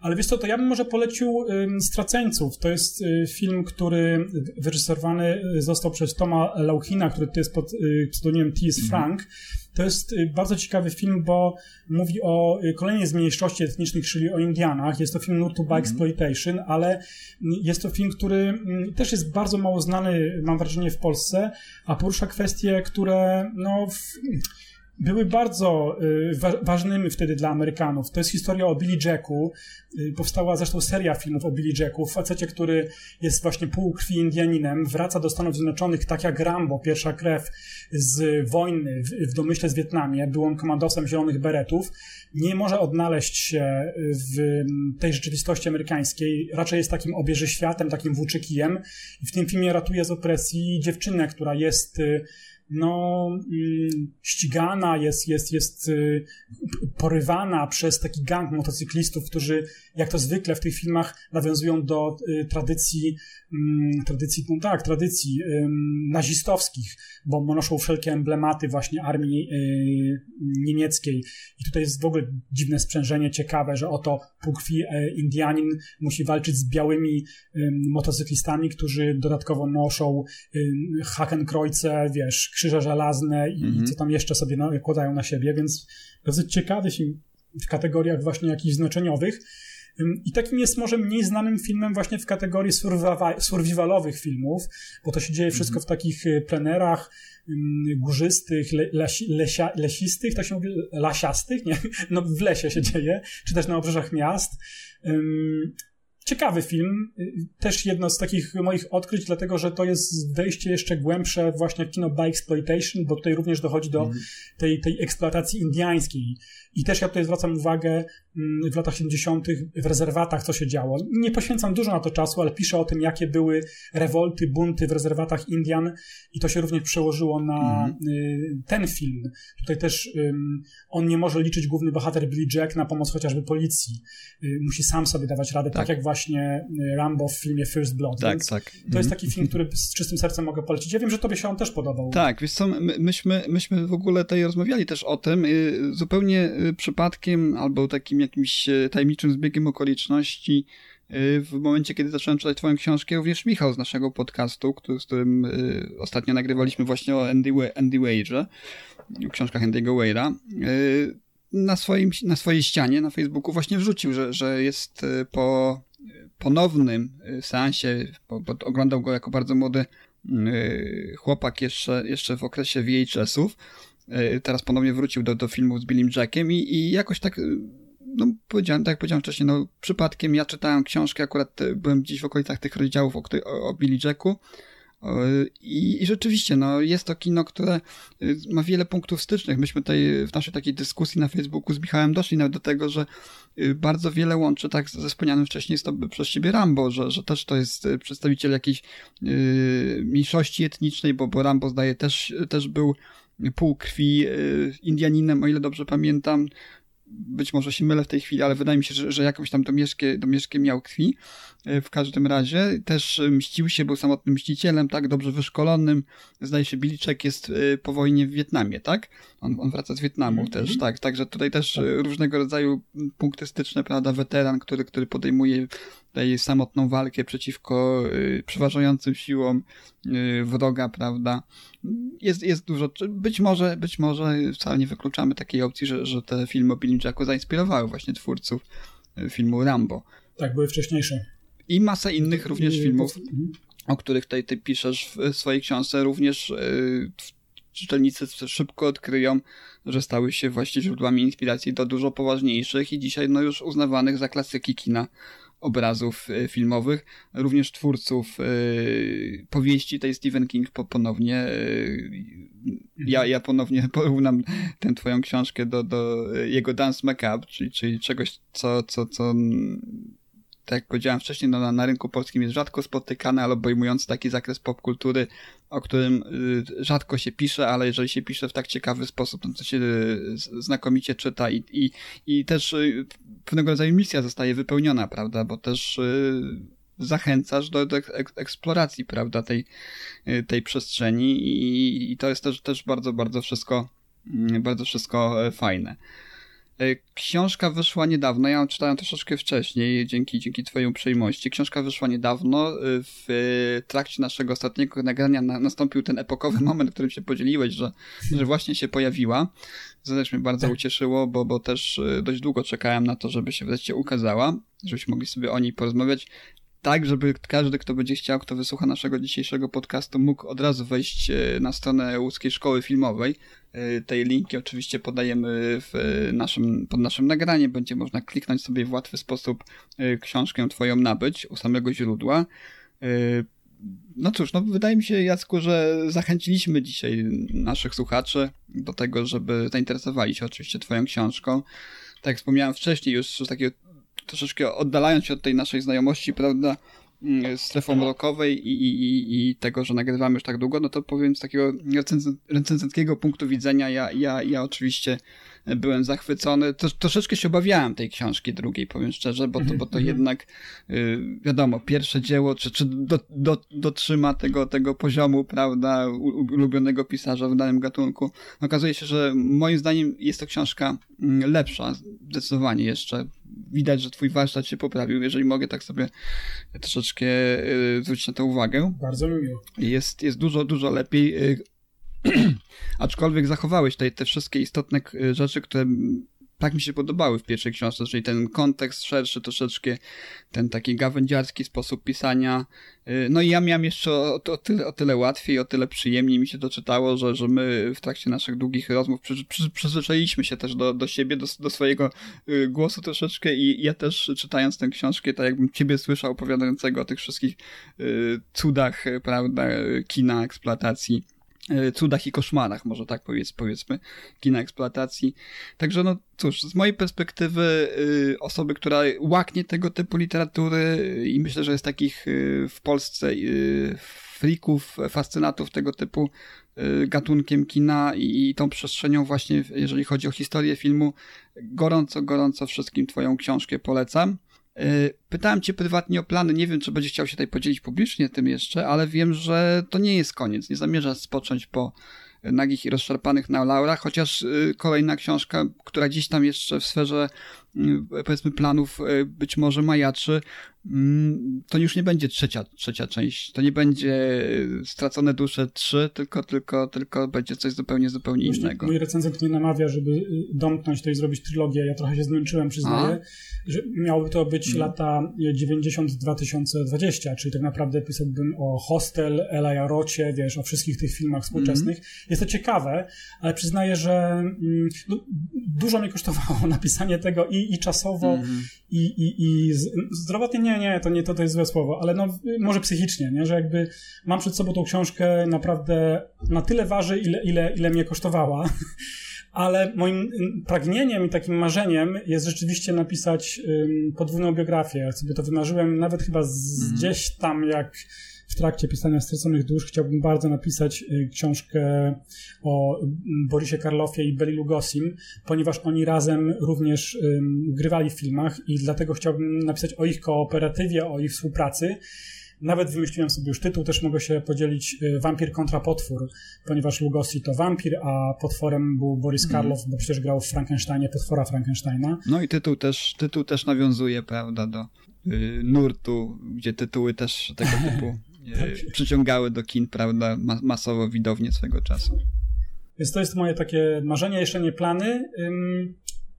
Ale wiesz co, to ja bym może polecił Straceńców. To jest y, film, który wyreżyserowany został przez Toma Lauchina, który to jest pod y, pseudonimem T.S. Mhm. Frank. To jest y, bardzo ciekawy film, bo mówi o kolejnej z mniejszości etnicznych, czyli o Indianach. Jest to film nurtu by mhm. exploitation, ale jest to film, który też jest bardzo mało znany, mam wrażenie, w Polsce, a porusza kwestie, które no, w, były bardzo y, ważnymi wtedy dla Amerykanów. To jest historia o Billy Jacku. Y, powstała zresztą seria filmów o Billy Jacku, facecie, który jest właśnie półkrwi Indianinem, wraca do Stanów Zjednoczonych tak jak Rambo, pierwsza krew z wojny w, w domyśle z Wietnamie. Był on komandosem Zielonych Beretów. Nie może odnaleźć się w tej rzeczywistości amerykańskiej. Raczej jest takim obieży światem, takim włóczykijem. I w tym filmie ratuje z opresji dziewczynę, która jest y, no, mm, ścigana, jest, jest, jest y, porywana przez taki gang motocyklistów, którzy, jak to zwykle w tych filmach, nawiązują do y, tradycji, mm, tradycji, no tak, tradycji nazistowskich, bo noszą wszelkie emblematy właśnie armii y, niemieckiej. I tutaj jest w ogóle dziwne sprzężenie, ciekawe, że oto półkrwi Indianin musi walczyć z białymi motocyklistami, którzy dodatkowo noszą Hakenkreuze, wiesz, krzyże żelazne i, mm -hmm. co tam jeszcze sobie nakładają na siebie, więc dosyć ciekawy film w kategoriach właśnie jakichś znaczeniowych. I takim jest może mniej znanym filmem właśnie w kategorii survivalowych filmów, bo to się dzieje wszystko mm -hmm. w takich y, plenerach górzystych, le, lesi, lesia, lesistych, tak się mówi, lasiastych, nie? No w lesie się dzieje, czy też na obrzeżach miast. Ciekawy film, y, też jedno z takich moich odkryć, dlatego że to jest wejście jeszcze głębsze właśnie w kino by exploitation, bo tutaj również dochodzi do mm. tej, tej eksploatacji indiańskiej. I też ja tutaj zwracam uwagę mm, w latach 70. w rezerwatach, co się działo. Nie poświęcam dużo na to czasu, ale piszę o tym, jakie były rewolty, bunty w rezerwatach Indian i to się również przełożyło na mm. ten film. Tutaj też on nie może liczyć główny bohater Billy Jack na pomoc chociażby policji. Y, musi sam sobie dawać radę, tak, tak jak właśnie y, Rambo w filmie First Blood. Tak, tak. To jest mhm. taki film, który z czystym sercem mogę polecić. Ja wiem, że tobie się on też podobał. Tak, wiesz co, my, myśmy, myśmy w ogóle tutaj rozmawiali też o tym, zupełnie Y, przypadkiem albo takim jakimś y, tajemniczym zbiegiem okoliczności y, w momencie, kiedy zacząłem czytać twoją książkę, również Michał z naszego podcastu, który, z którym ostatnio nagrywaliśmy właśnie o Andy, Andy Wage'e, książkach Andy'ego Wage'a, na, swoim, na swojej ścianie na Facebooku właśnie wrzucił, że, że jest po ponownym seansie, bo, bo oglądał go jako bardzo młody chłopak jeszcze, jeszcze w okresie VHS-ów, E, teraz ponownie wrócił do, do filmów z Billym Jackiem i, i jakoś tak, no powiedziałem, tak jak powiedziałem wcześniej, no przypadkiem ja czytałem książkę, akurat byłem gdzieś w okolicach tych rozdziałów o, o, o Billy Jacku i, I, rzeczywiście, no, jest to kino, które ma wiele punktów stycznych. Myśmy tutaj w naszej takiej dyskusji na Facebooku z Michałem doszli nawet do tego, że bardzo wiele łączy tak ze wspomnianym wcześniej to przez ciebie Rambo, że, że też to jest przedstawiciel jakiejś yy, mniejszości etnicznej, bo, bo Rambo zdaje też, też był półkrwi e, Indianinem, o ile dobrze pamiętam. Być może się mylę w tej chwili, ale wydaje mi się, że, że jakąś tam domieszkę, domieszkę miał krwi. E, w każdym razie też mścił się, był samotnym mścicielem, tak, dobrze wyszkolonym. Zdaje się, Biliczek jest e, po wojnie w Wietnamie, tak? On, on wraca z Wietnamu mm -hmm. też, tak. Także tutaj też tak. różnego rodzaju punkty styczne, prawda, weteran, który, który podejmuje tutaj samotną walkę przeciwko y, przeważającym siłom y, wroga, prawda. Jest, jest dużo, być może, być może wcale nie wykluczamy takiej opcji, że, że te filmy o Billy Jacku zainspirowały właśnie twórców filmu Rambo. Tak, były wcześniejsze. I masa innych również filmów, mhm. o których tutaj ty piszesz w swojej książce, również czytelnicy szybko odkryją, że stały się właśnie źródłami inspiracji do dużo poważniejszych i dzisiaj no już uznawanych za klasyki kina obrazów e, filmowych, również twórców e, powieści tej Stephen King ponownie. E, ja, ja ponownie porównam tę twoją książkę do, do jego Dance Macabre, czyli, czyli czegoś, co, co, co tak jak powiedziałem wcześniej, no, na, na rynku polskim jest rzadko spotykane, ale obejmujący taki zakres popkultury, o którym y, rzadko się pisze, ale jeżeli się pisze w tak ciekawy sposób, to się y, znakomicie czyta i, i, i też y, pewnego rodzaju misja zostaje wypełniona, prawda, bo też zachęcasz do, do eksploracji, prawda, tej, tej przestrzeni i, i to jest też, też bardzo, bardzo wszystko, mm, bardzo wszystko e, fajne. E, książka wyszła niedawno, ja ją czytałem troszeczkę wcześniej, dzięki, dzięki twojej uprzejmości. Książka wyszła niedawno, e, w trakcie naszego ostatniego nagrania na, nastąpił ten epokowy moment, w którym się podzieliłeś, że, że właśnie się pojawiła. To też mnie bardzo tak. ucieszyło, bo, bo też dość długo czekałem na to, żeby się wreszcie ukazała, żebyśmy mogli sobie o niej porozmawiać tak, żeby każdy, kto będzie chciał, kto wysłucha naszego dzisiejszego podcastu, mógł od razu wejść e, na stronę Łódzkiej Szkoły Filmowej. E, tej linki oczywiście podajemy w naszym, pod naszym nagraniem. Będzie można kliknąć sobie w łatwy sposób e, książkę twoją nabyć u samego źródła. No cóż, no wydaje mi się, Jacku, że zachęciliśmy dzisiaj naszych słuchaczy do tego, żeby zainteresowali się oczywiście twoją książką. Tak jak wspomniałem wcześniej, już z takiego troszeczkę oddalając się od tej naszej znajomości, prawda, mm, strefą rokowej i, i, i tego, że nagrywamy już tak długo, no to powiem z takiego recenzenckiego punktu widzenia, ja, ja, ja oczywiście byłem zachwycony. To, troszeczkę się obawiałem tej książki drugiej, powiem szczerze, bo to, bo to mhm. jednak, y, wiadomo, pierwsze dzieło, czy, czy do, do, dotrzyma tego, tego poziomu, prawda, ulubionego pisarza w danym gatunku. Okazuje się, że moim zdaniem jest to książka mm, lepsza, zdecydowanie jeszcze. Widać, że twój warsztat się poprawił, jeżeli mogę tak sobie troszeczkę y, zwrócić na to uwagę. Bardzo miło. Jest, jest dużo, dużo lepiej y, Aczkolwiek zachowałeś tutaj te wszystkie istotne rzeczy, które tak mi się podobały w pierwszej książce, czyli ten kontekst szerszy troszeczkę, ten taki gawędziarski sposób pisania. Y, no i ja miałem jeszcze o, o, tyle, o tyle łatwiej, o tyle przyjemniej mi się to czytało, że, że my w trakcie naszych długich rozmów przy, przy, przyzwyczailiśmy się też do, do siebie, do, do swojego y, głosu troszeczkę i ja też czytając tę książkę, tak jakbym ciebie słyszał opowiadającego o tych wszystkich y, cudach, prawda, kina, eksploatacji cudach i koszmarach, może tak powiedz, powiedzmy, kina eksploatacji. Także no cóż, z mojej perspektywy y, osoby, która łaknie tego typu literatury i myślę, że jest takich y, w Polsce y, frików, fascynatów tego typu gatunkiem kina i tą przestrzenią właśnie, jeżeli chodzi o historię filmu, gorąco, gorąco wszystkim twoją książkę polecam. Y, pytałem cię prywatnie o plany, nie wiem, czy będziesz chciał się tutaj podzielić publicznie tym jeszcze, ale wiem, że to nie jest koniec. Nie zamierzasz spocząć po nagich i rozszarpanych na laurach, chociaż y, kolejna książka, która gdzieś tam jeszcze w sferze powiedzmy planów być może majaczy, Mm, to już nie będzie trzecia, trzecia część. To nie będzie Stracone Dusze 3, tylko, tylko, tylko będzie coś zupełnie, zupełnie innego. Mój recenzent mnie namawia, żeby y, domknąć to i zrobić trylogię. Ja trochę się zmęczyłem, przyznaję. A? Że miałoby to być hmm. lata 90-2020, czyli tak naprawdę pisałbym o Hostel, Ela Rocie, wiesz, o wszystkich tych filmach współczesnych. Hmm. Jest to ciekawe, ale przyznaję, że mm, no, dużo mnie kosztowało napisanie tego i, i czasowo, hmm. i, i, i zdrowotnie nie, nie, to nie to, to jest złe słowo, ale no może psychicznie, nie? że jakby mam przed sobą tą książkę naprawdę na tyle waży, ile, ile, ile mnie kosztowała. Ale moim pragnieniem i takim marzeniem jest rzeczywiście napisać um, podwójną biografię. Sobie to wymarzyłem nawet chyba z, mm. gdzieś tam, jak w trakcie pisania Straconych Dusz chciałbym bardzo napisać y, książkę o mm, Borisie Karloffie i Beli Lugosim, ponieważ oni razem również grywali w filmach i dlatego chciałbym napisać o ich kooperatywie, o ich współpracy. Nawet wymyśliłem sobie już tytuł, też mogę się podzielić y, Wampir kontra potwór, ponieważ Lugosi to wampir, a potworem był Boris mm. Karloff, bo przecież grał w Frankensteinie potwora Frankensteina. No i tytuł też, tytuł też nawiązuje, prawda, do y, nurtu, gdzie tytuły też tego typu przyciągały do kin, prawda, masowo widownie swego czasu. Więc to jest moje takie marzenie, jeszcze nie plany.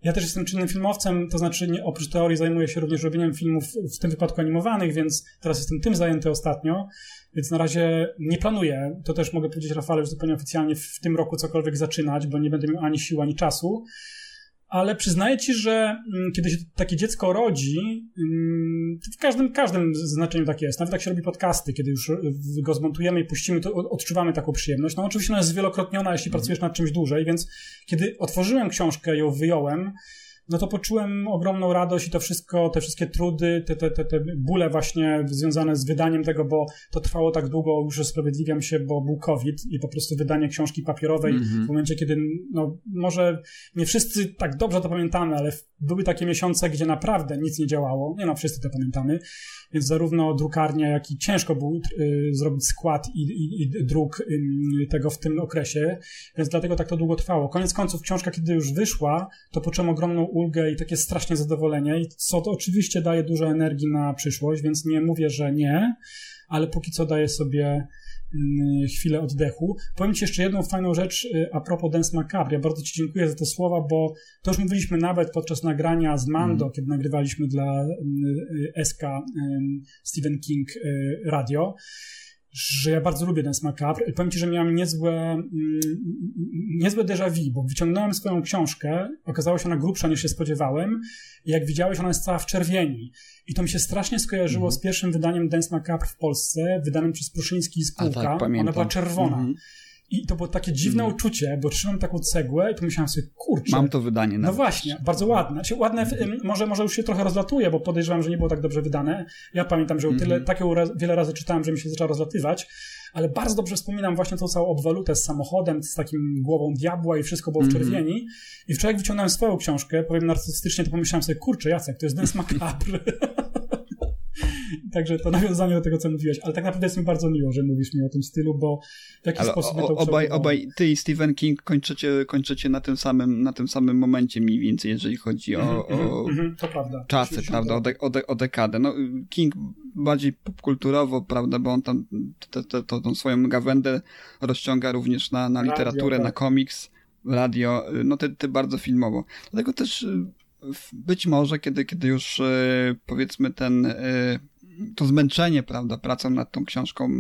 Ja też jestem czynnym filmowcem, to znaczy nie, oprócz teorii zajmuję się również robieniem filmów, w tym wypadku animowanych, więc teraz jestem tym zajęty ostatnio, więc na razie nie planuję, to też mogę powiedzieć Rafale już zupełnie oficjalnie w tym roku cokolwiek zaczynać, bo nie będę miał ani sił, ani czasu ale przyznaję ci, że mm, kiedy się takie dziecko rodzi, mm, w każdym, każdym znaczeniu tak jest. Nawet jak się robi podcasty, kiedy już go zmontujemy i puścimy, to odczuwamy taką przyjemność. No oczywiście ona jest zwielokrotniona, jeśli mhm. pracujesz nad czymś dłużej, więc kiedy otworzyłem książkę, ją wyjąłem, no to poczułem ogromną radość i to wszystko, te wszystkie trudy, te, te, te, te bóle właśnie związane z wydaniem tego, bo to trwało tak długo, już usprawiedliwiam się, bo był COVID i po prostu wydanie książki papierowej w momencie, kiedy, no może nie wszyscy tak dobrze to pamiętamy, ale były takie miesiące, gdzie naprawdę nic nie działało. Nie no, wszyscy to pamiętamy. Więc zarówno drukarnia, jak i ciężko było y, zrobić skład i, i, i druk y, tego w tym okresie, więc dlatego tak to długo trwało. Koniec końców książka, kiedy już wyszła, to poczułem ogromną ulgę i takie strasznie zadowolenie, i co to oczywiście daje dużo energii na przyszłość, więc nie mówię, że nie, ale póki co daję sobie mm, chwilę oddechu. Powiem Ci jeszcze jedną fajną rzecz y, a propos Dance Macabre. Ja bardzo Ci dziękuję za te słowa, bo to już mówiliśmy nawet podczas nagrania z Mando, kiedy nagrywaliśmy dla y, SK y, Stephen King y, Radio, że ja bardzo lubię Macabre. I powiem Ci, że miałem niezłe, mm, niezłe déjà vu, bo wyciągnąłem swoją książkę, okazała się ona grubsza niż się spodziewałem i jak widziałeś, ona jest cała w czerwieni. I to mi się strasznie skojarzyło Mhm. z pierwszym wydaniem Dance Macabre w Polsce, wydanym przez Pruszyński i spółka. tak, pamiętam. ona była czerwona. Mhm. I to było takie dziwne uczucie, bo trzymam taką cegłę i pomyślałem sobie, kurczę. Mam to wydanie. No właśnie, bardzo ładne. Znaczy, ładne, ym, może, może już się trochę rozlatuje, bo podejrzewam, że nie było tak dobrze wydane. Ja pamiętam, że tyle, Mhm. takie wiele razy czytałem, że mi się zaczęło rozlatywać, ale bardzo dobrze wspominam właśnie tą całą obwalutę z samochodem, z takim głową diabła i wszystko było w Mhm. czerwieni. I wczoraj jak wyciągnąłem swoją książkę, powiem narcystycznie, to pomyślałem sobie, kurczę, Jacek, to jest Dance Macabre. Także to nawiązanie do tego, co mówiłeś, ale tak naprawdę jest mi bardzo miło, że mówisz mi o tym stylu, bo w jakiś Ale sposób... o, to obaj, obaj, ty i Stephen King kończycie, kończycie na, tym samym, na tym samym momencie mniej więcej, jeżeli chodzi o, o Mhm, to prawda. czasy, 60. prawda, o, de, o, de, o dekadę. No, King bardziej popkulturowo, prawda, bo on tam te, te, to, tą swoją gawędę rozciąga również na, na Radio, literaturę, tak. na komiks, radio, no ty, ty bardzo filmowo. Dlatego też y, być może, kiedy, kiedy już y, powiedzmy ten, y, to zmęczenie, prawda, pracą nad tą książką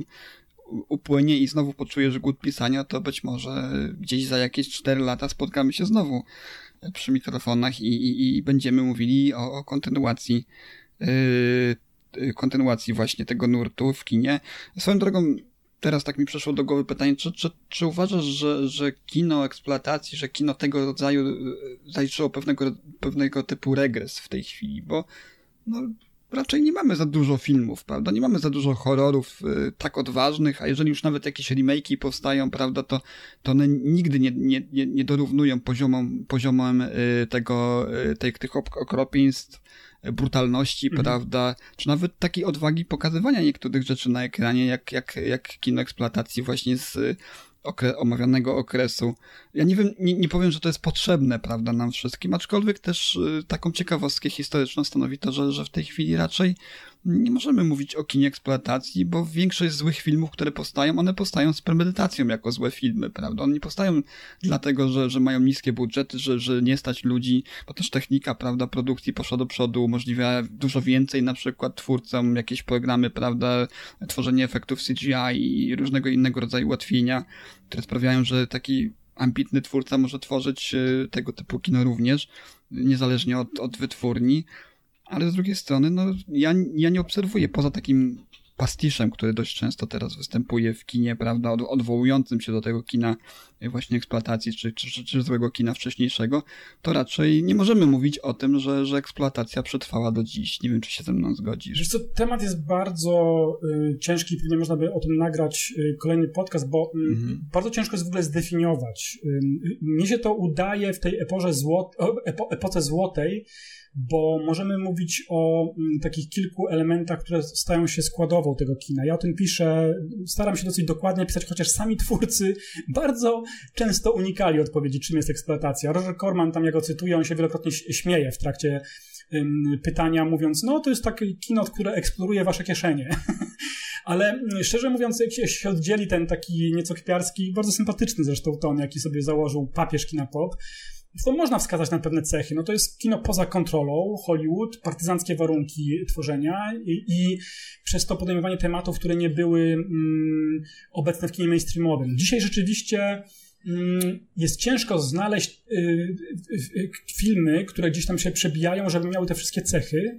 upłynie i znowu poczujesz głód pisania, to być może gdzieś za jakieś 4 lata spotkamy się znowu przy mikrofonach i, i, i będziemy mówili o, o kontynuacji yy, kontynuacji właśnie tego nurtu w kinie. Swoją drogą, teraz tak mi przeszło do głowy pytanie, czy, czy, czy uważasz, że, że kino eksploatacji, że kino tego rodzaju zaliczyło pewnego, pewnego typu regres w tej chwili, bo no, raczej nie mamy za dużo filmów, prawda? Nie mamy za dużo horrorów y, tak odważnych, a jeżeli już nawet jakieś remake'i powstają, prawda, to, to one nigdy nie, nie, nie, nie dorównują poziomom, poziomem y, tego, y, tych ok- okropieństw, y, brutalności, prawda, czy nawet takiej odwagi pokazywania niektórych rzeczy na ekranie, jak, jak, jak kino eksploatacji właśnie z okre- omawianego okresu. Ja nie wiem, nie, nie powiem, że to jest potrzebne, prawda, nam wszystkim, aczkolwiek też y, taką ciekawostkę historyczną stanowi to, że, że w tej chwili raczej nie możemy mówić o kinie eksploatacji, bo większość złych filmów, które powstają, one powstają z premedytacją jako złe filmy, prawda? One nie powstają dlatego, że, że mają niskie budżety, że, że nie stać ludzi, bo też technika, prawda, produkcji poszła do przodu, umożliwia dużo więcej na przykład twórcom jakieś programy, prawda, tworzenie efektów CGI i różnego innego rodzaju ułatwienia, które sprawiają, że taki ambitny twórca może tworzyć e, tego typu kino również, niezależnie od, od wytwórni, ale z drugiej strony, no, ja, ja nie obserwuję poza takim pastiszem, który dość często teraz występuje w kinie, prawda, od, odwołującym się do tego kina e, właśnie eksploatacji, czy, czy, czy, czy złego kina wcześniejszego, to raczej nie możemy mówić o tym, że, że eksploatacja przetrwała do dziś. Nie wiem, czy się ze mną zgodzisz. Wiesz co, temat jest bardzo y, ciężki, pewnie można by o tym nagrać y, kolejny podcast, bo y, Mhm. bardzo ciężko jest w ogóle zdefiniować. Y, y, mnie się to udaje w tej epo, epoce złotej, bo możemy mówić o mm, takich kilku elementach, które stają się składową tego kina. Ja o tym piszę, staram się dosyć dokładnie pisać, chociaż sami twórcy bardzo często unikali odpowiedzi, czym jest eksploatacja. Roger Corman, tam ja go cytuję, on się wielokrotnie śmieje w trakcie pytania, mówiąc, no to jest takie kino, które eksploruje wasze kieszenie. Ale mm, szczerze mówiąc, jak się, oddzieli ten taki nieco kpiarski, bardzo sympatyczny zresztą ton, jaki sobie założył papież kina pop, to można wskazać na pewne cechy. No to jest kino poza kontrolą, Hollywood, partyzanckie warunki tworzenia i, i przez to podejmowanie tematów, które nie były mm, obecne w kinie mainstreamowym. Dzisiaj rzeczywiście jest ciężko znaleźć y, y, y, filmy, które gdzieś tam się przebijają, żeby miały te wszystkie cechy,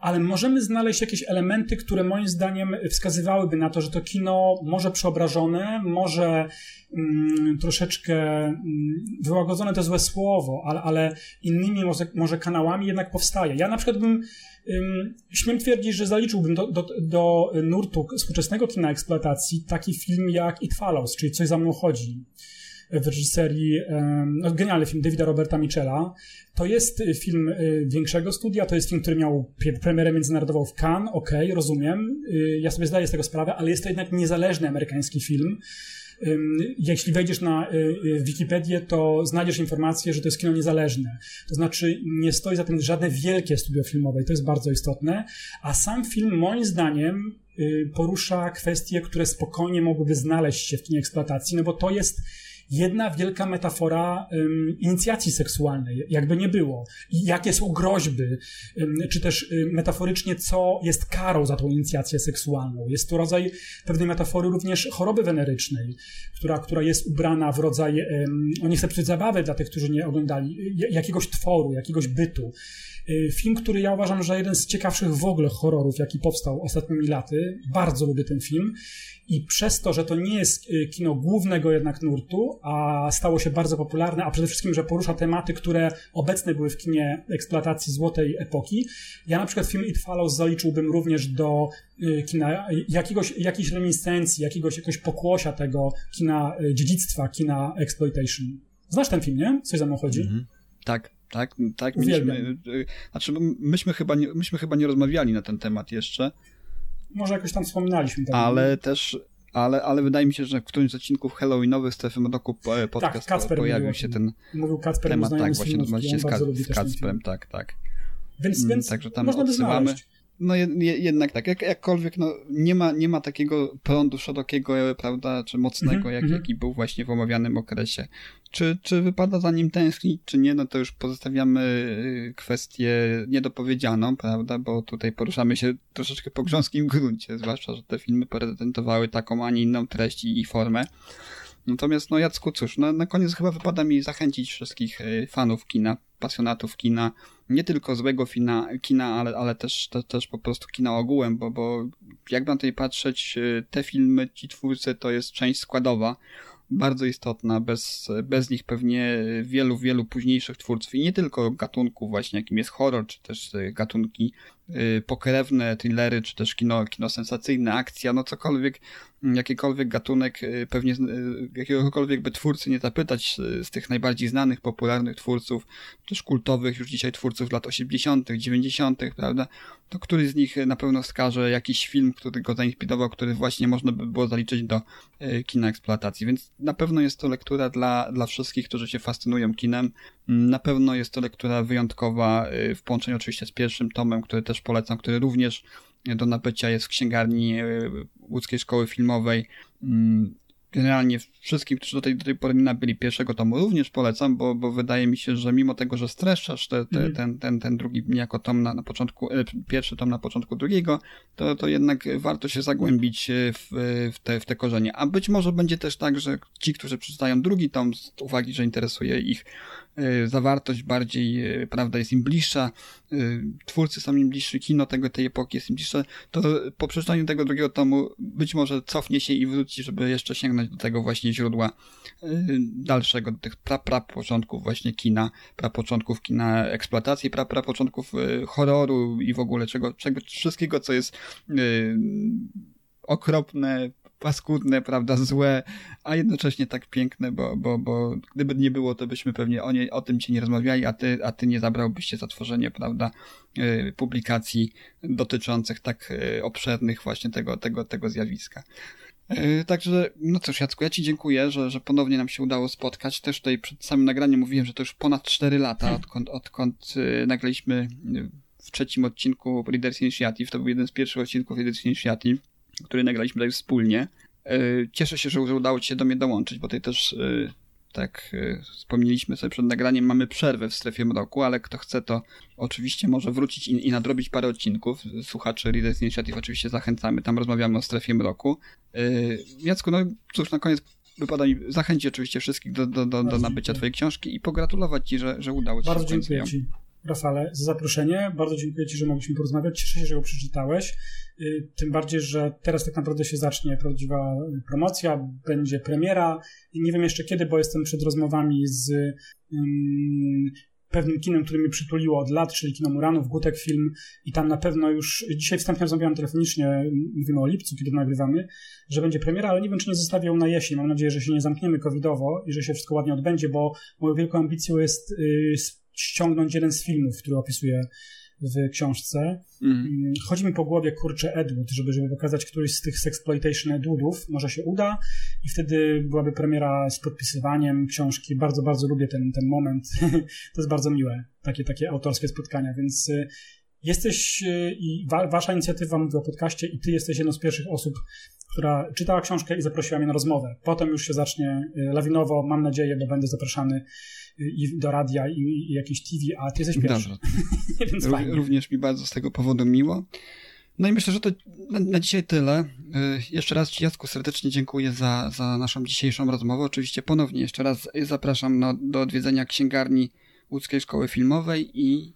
ale możemy znaleźć jakieś elementy, które moim zdaniem wskazywałyby na to, że to kino może przeobrażone, może mm, troszeczkę mm, wyłagodzone to złe słowo, ale, innymi może, może, kanałami jednak powstaje. Ja na przykład bym ym, śmiem twierdzić, że zaliczyłbym do, do, do nurtu współczesnego kina eksploatacji taki film jak It Follows, czyli Coś za mną chodzi w reżyserii, no, genialny film Davida Roberta Michela. To jest film y, większego studia, to jest film, który miał premierę międzynarodową w Cannes, okej, okay, rozumiem, y, ja sobie zdaję z tego sprawę, ale jest to jednak niezależny amerykański film. Jeśli wejdziesz na y, Wikipedię, to znajdziesz informację, że to jest kino niezależne. To znaczy, nie stoi za tym żadne wielkie studio filmowe i to jest bardzo istotne. A sam film, moim zdaniem, porusza kwestie, które spokojnie mogłyby znaleźć się w kinie eksploatacji, no bo to jest jedna wielka metafora inicjacji seksualnej, jakby nie było. Jakie są groźby, czy też um, metaforycznie, co jest karą za tą inicjację seksualną. Jest to rodzaj pewnej metafory również choroby wenerycznej, która, która jest ubrana w rodzaj, no nie chcę zabawy dla tych, którzy nie oglądali, jakiegoś tworu, jakiegoś bytu. Y, film, który ja uważam, że jeden z ciekawszych w ogóle horrorów, jaki powstał ostatnimi laty. Bardzo lubię ten film. I przez to, że to nie jest y, kino głównego jednak nurtu, a stało się bardzo popularne, a przede wszystkim, że porusza tematy, które obecne były w kinie eksploatacji złotej epoki, ja na przykład film It Follows zaliczyłbym również do y, kina jakiegoś, jakiejś reminiscencji, jakiegoś, jakiegoś pokłosia tego kina dziedzictwa, kina exploitation. Znasz ten film, nie? Coś za mną chodzi? -hmm. Tak, tak, tak. Mieliśmy, znaczy, myśmy chyba, nie, myśmy chyba nie rozmawiali na ten temat jeszcze. Może jakoś tam wspominaliśmy. Tak ale też, ale, ale wydaje mi się, że w którymś z odcinków Halloweenowych Strefy Mroku e, podcast tak, pojawił się ten mówił Kacper, temat, tak, właśnie rozmawialiście z, z Kacperem, tak, tak. Więc, mm, więc Także tam odsyłamy. Znaleźć. No jednak tak, jak, jakkolwiek no, nie, ma, nie ma takiego prądu szerokiego, prawda, czy mocnego, -hmm, jak, -hmm. jaki był właśnie w omawianym okresie. Czy, czy wypada za nim tęsknić, czy nie, no to już pozostawiamy y, kwestię niedopowiedzianą, prawda, bo tutaj poruszamy się troszeczkę po grząskim gruncie, zwłaszcza, że te filmy prezentowały taką, a nie inną treść i formę. Natomiast, no Jacku, cóż, no, na koniec chyba wypada mi zachęcić wszystkich y, fanów kina, pasjonatów kina, nie tylko złego kina, kina ale, ale też, te, też po prostu kina ogółem, bo, bo jakby na tej patrzeć, y, te filmy, ci twórcy to jest część składowa, bardzo istotna, bez, bez nich pewnie wielu, wielu późniejszych twórców i nie tylko gatunków właśnie, jakim jest horror, czy też gatunki y, pokrewne, thrillery, czy też kino, kino sensacyjne, akcja, no cokolwiek, jakikolwiek gatunek, y, pewnie y, jakiegokolwiek by twórcy nie zapytać z tych najbardziej znanych, popularnych twórców, też kultowych już dzisiaj twórców lat 80., 90., prawda, to który z nich na pewno wskaże jakiś film, który go zainspirował, który właśnie można by było zaliczyć do kina eksploatacji, więc na pewno jest to lektura dla, dla wszystkich, którzy się fascynują kinem. Na pewno jest to lektura wyjątkowa y, w połączeniu oczywiście z pierwszym tomem, który też polecam, który również do nabycia jest w księgarni y, łódzkiej szkoły filmowej. Mm, generalnie wszystkim, którzy do tej, do tej pory nie nabyli pierwszego tomu, również polecam, bo, bo wydaje mi się, że mimo tego, że streszczasz te, te, mm. ten, ten, ten drugi jako tom na, na początku, e, pierwszy tom na początku drugiego, to, to jednak warto się zagłębić w, w, te, w te korzenie. A być może będzie też tak, że ci, którzy przeczytają drugi tom z uwagi, że interesuje ich E, zawartość bardziej, e, prawda, jest im bliższa, e, twórcy są im bliższy, kino tego, tej epoki jest im bliższe, to po przeczytaniu tego drugiego tomu być może cofnie się i wróci, żeby jeszcze sięgnąć do tego właśnie źródła dalszego, do tych pra, pra początków właśnie kina, pra początków kina eksploatacji, pra, pra początków horroru i w ogóle czego, czego wszystkiego, co jest okropne, paskudne, prawda, złe, a jednocześnie tak piękne, bo, bo, bo gdyby nie było, to byśmy pewnie o, nie, o tym ci nie rozmawiali, a ty, a ty nie zabrałbyś się za tworzenie, prawda, y, publikacji dotyczących tak y, obszernych właśnie tego, tego, tego zjawiska. Y, także, no cóż, Jacku, ja Ci dziękuję, że, że ponownie nam się udało spotkać. Też tutaj przed samym nagraniem mówiłem, że to już ponad 4 lata, hmm. odkąd, odkąd nagraliśmy w trzecim odcinku Readers Initiative. To był jeden z pierwszych odcinków Readers Initiative który nagraliśmy tutaj wspólnie. E, cieszę się, że udało Ci się do mnie dołączyć, bo tutaj też e, tak e, wspomnieliśmy sobie przed nagraniem, mamy przerwę w strefie mroku, ale kto chce, to oczywiście może wrócić i, i nadrobić parę odcinków. Słuchacze Readers Initiative oczywiście zachęcamy, tam rozmawiamy o strefie mroku. Jacku, no cóż, na koniec wypada mi zachęcić oczywiście wszystkich do, do, do, do nabycia twojej książki i pogratulować ci, że, że udało ci Bardzo się końcu dziękuję. Ci, Rafale, za zaproszenie. Bardzo dziękuję Ci, że mogliśmy porozmawiać. Cieszę się, że go przeczytałeś. Y, Tym bardziej, że teraz tak naprawdę się zacznie prawdziwa promocja, będzie premiera. Nie wiem jeszcze kiedy, bo jestem przed rozmowami z ym, pewnym kinem, które mnie przytuliło od lat, czyli kino Muranów, Gutek Film i tam na pewno już, dzisiaj wstępnie rozmawiałem telefonicznie, mówimy o lipcu, kiedy nagrywamy, że będzie premiera, ale nie wiem, czy nie zostawię na jesień. Mam nadzieję, że się nie zamkniemy covidowo i że się wszystko ładnie odbędzie, bo moją wielką ambicją jest y, ściągnąć jeden z filmów, który opisuję w książce. Mhm. Mm, Chodzi mi po głowie, kurczę, Edward, żeby, żeby pokazać któryś z tych sexploitation Edwoodów. Może się uda i wtedy byłaby premiera z podpisywaniem książki. Bardzo, bardzo lubię ten, ten moment. to jest bardzo miłe, takie, takie autorskie spotkania, więc y, jesteś y, i wa, wasza inicjatywa, mówię o podcaście i ty jesteś jedną z pierwszych osób, która czytała książkę i zaprosiła mnie na rozmowę. Potem już się zacznie y, lawinowo, mam nadzieję, bo będę zapraszany y, i do radia i, i jakieś TV, a ty jesteś pierwszy. Dobrze. Fajnie. Również mi bardzo z tego powodu miło. No i myślę, że to na, na dzisiaj tyle. Jeszcze raz Ci, Jacku, serdecznie dziękuję za, za naszą dzisiejszą rozmowę. Oczywiście ponownie jeszcze raz zapraszam na, do odwiedzenia księgarni Łódzkiej Szkoły Filmowej i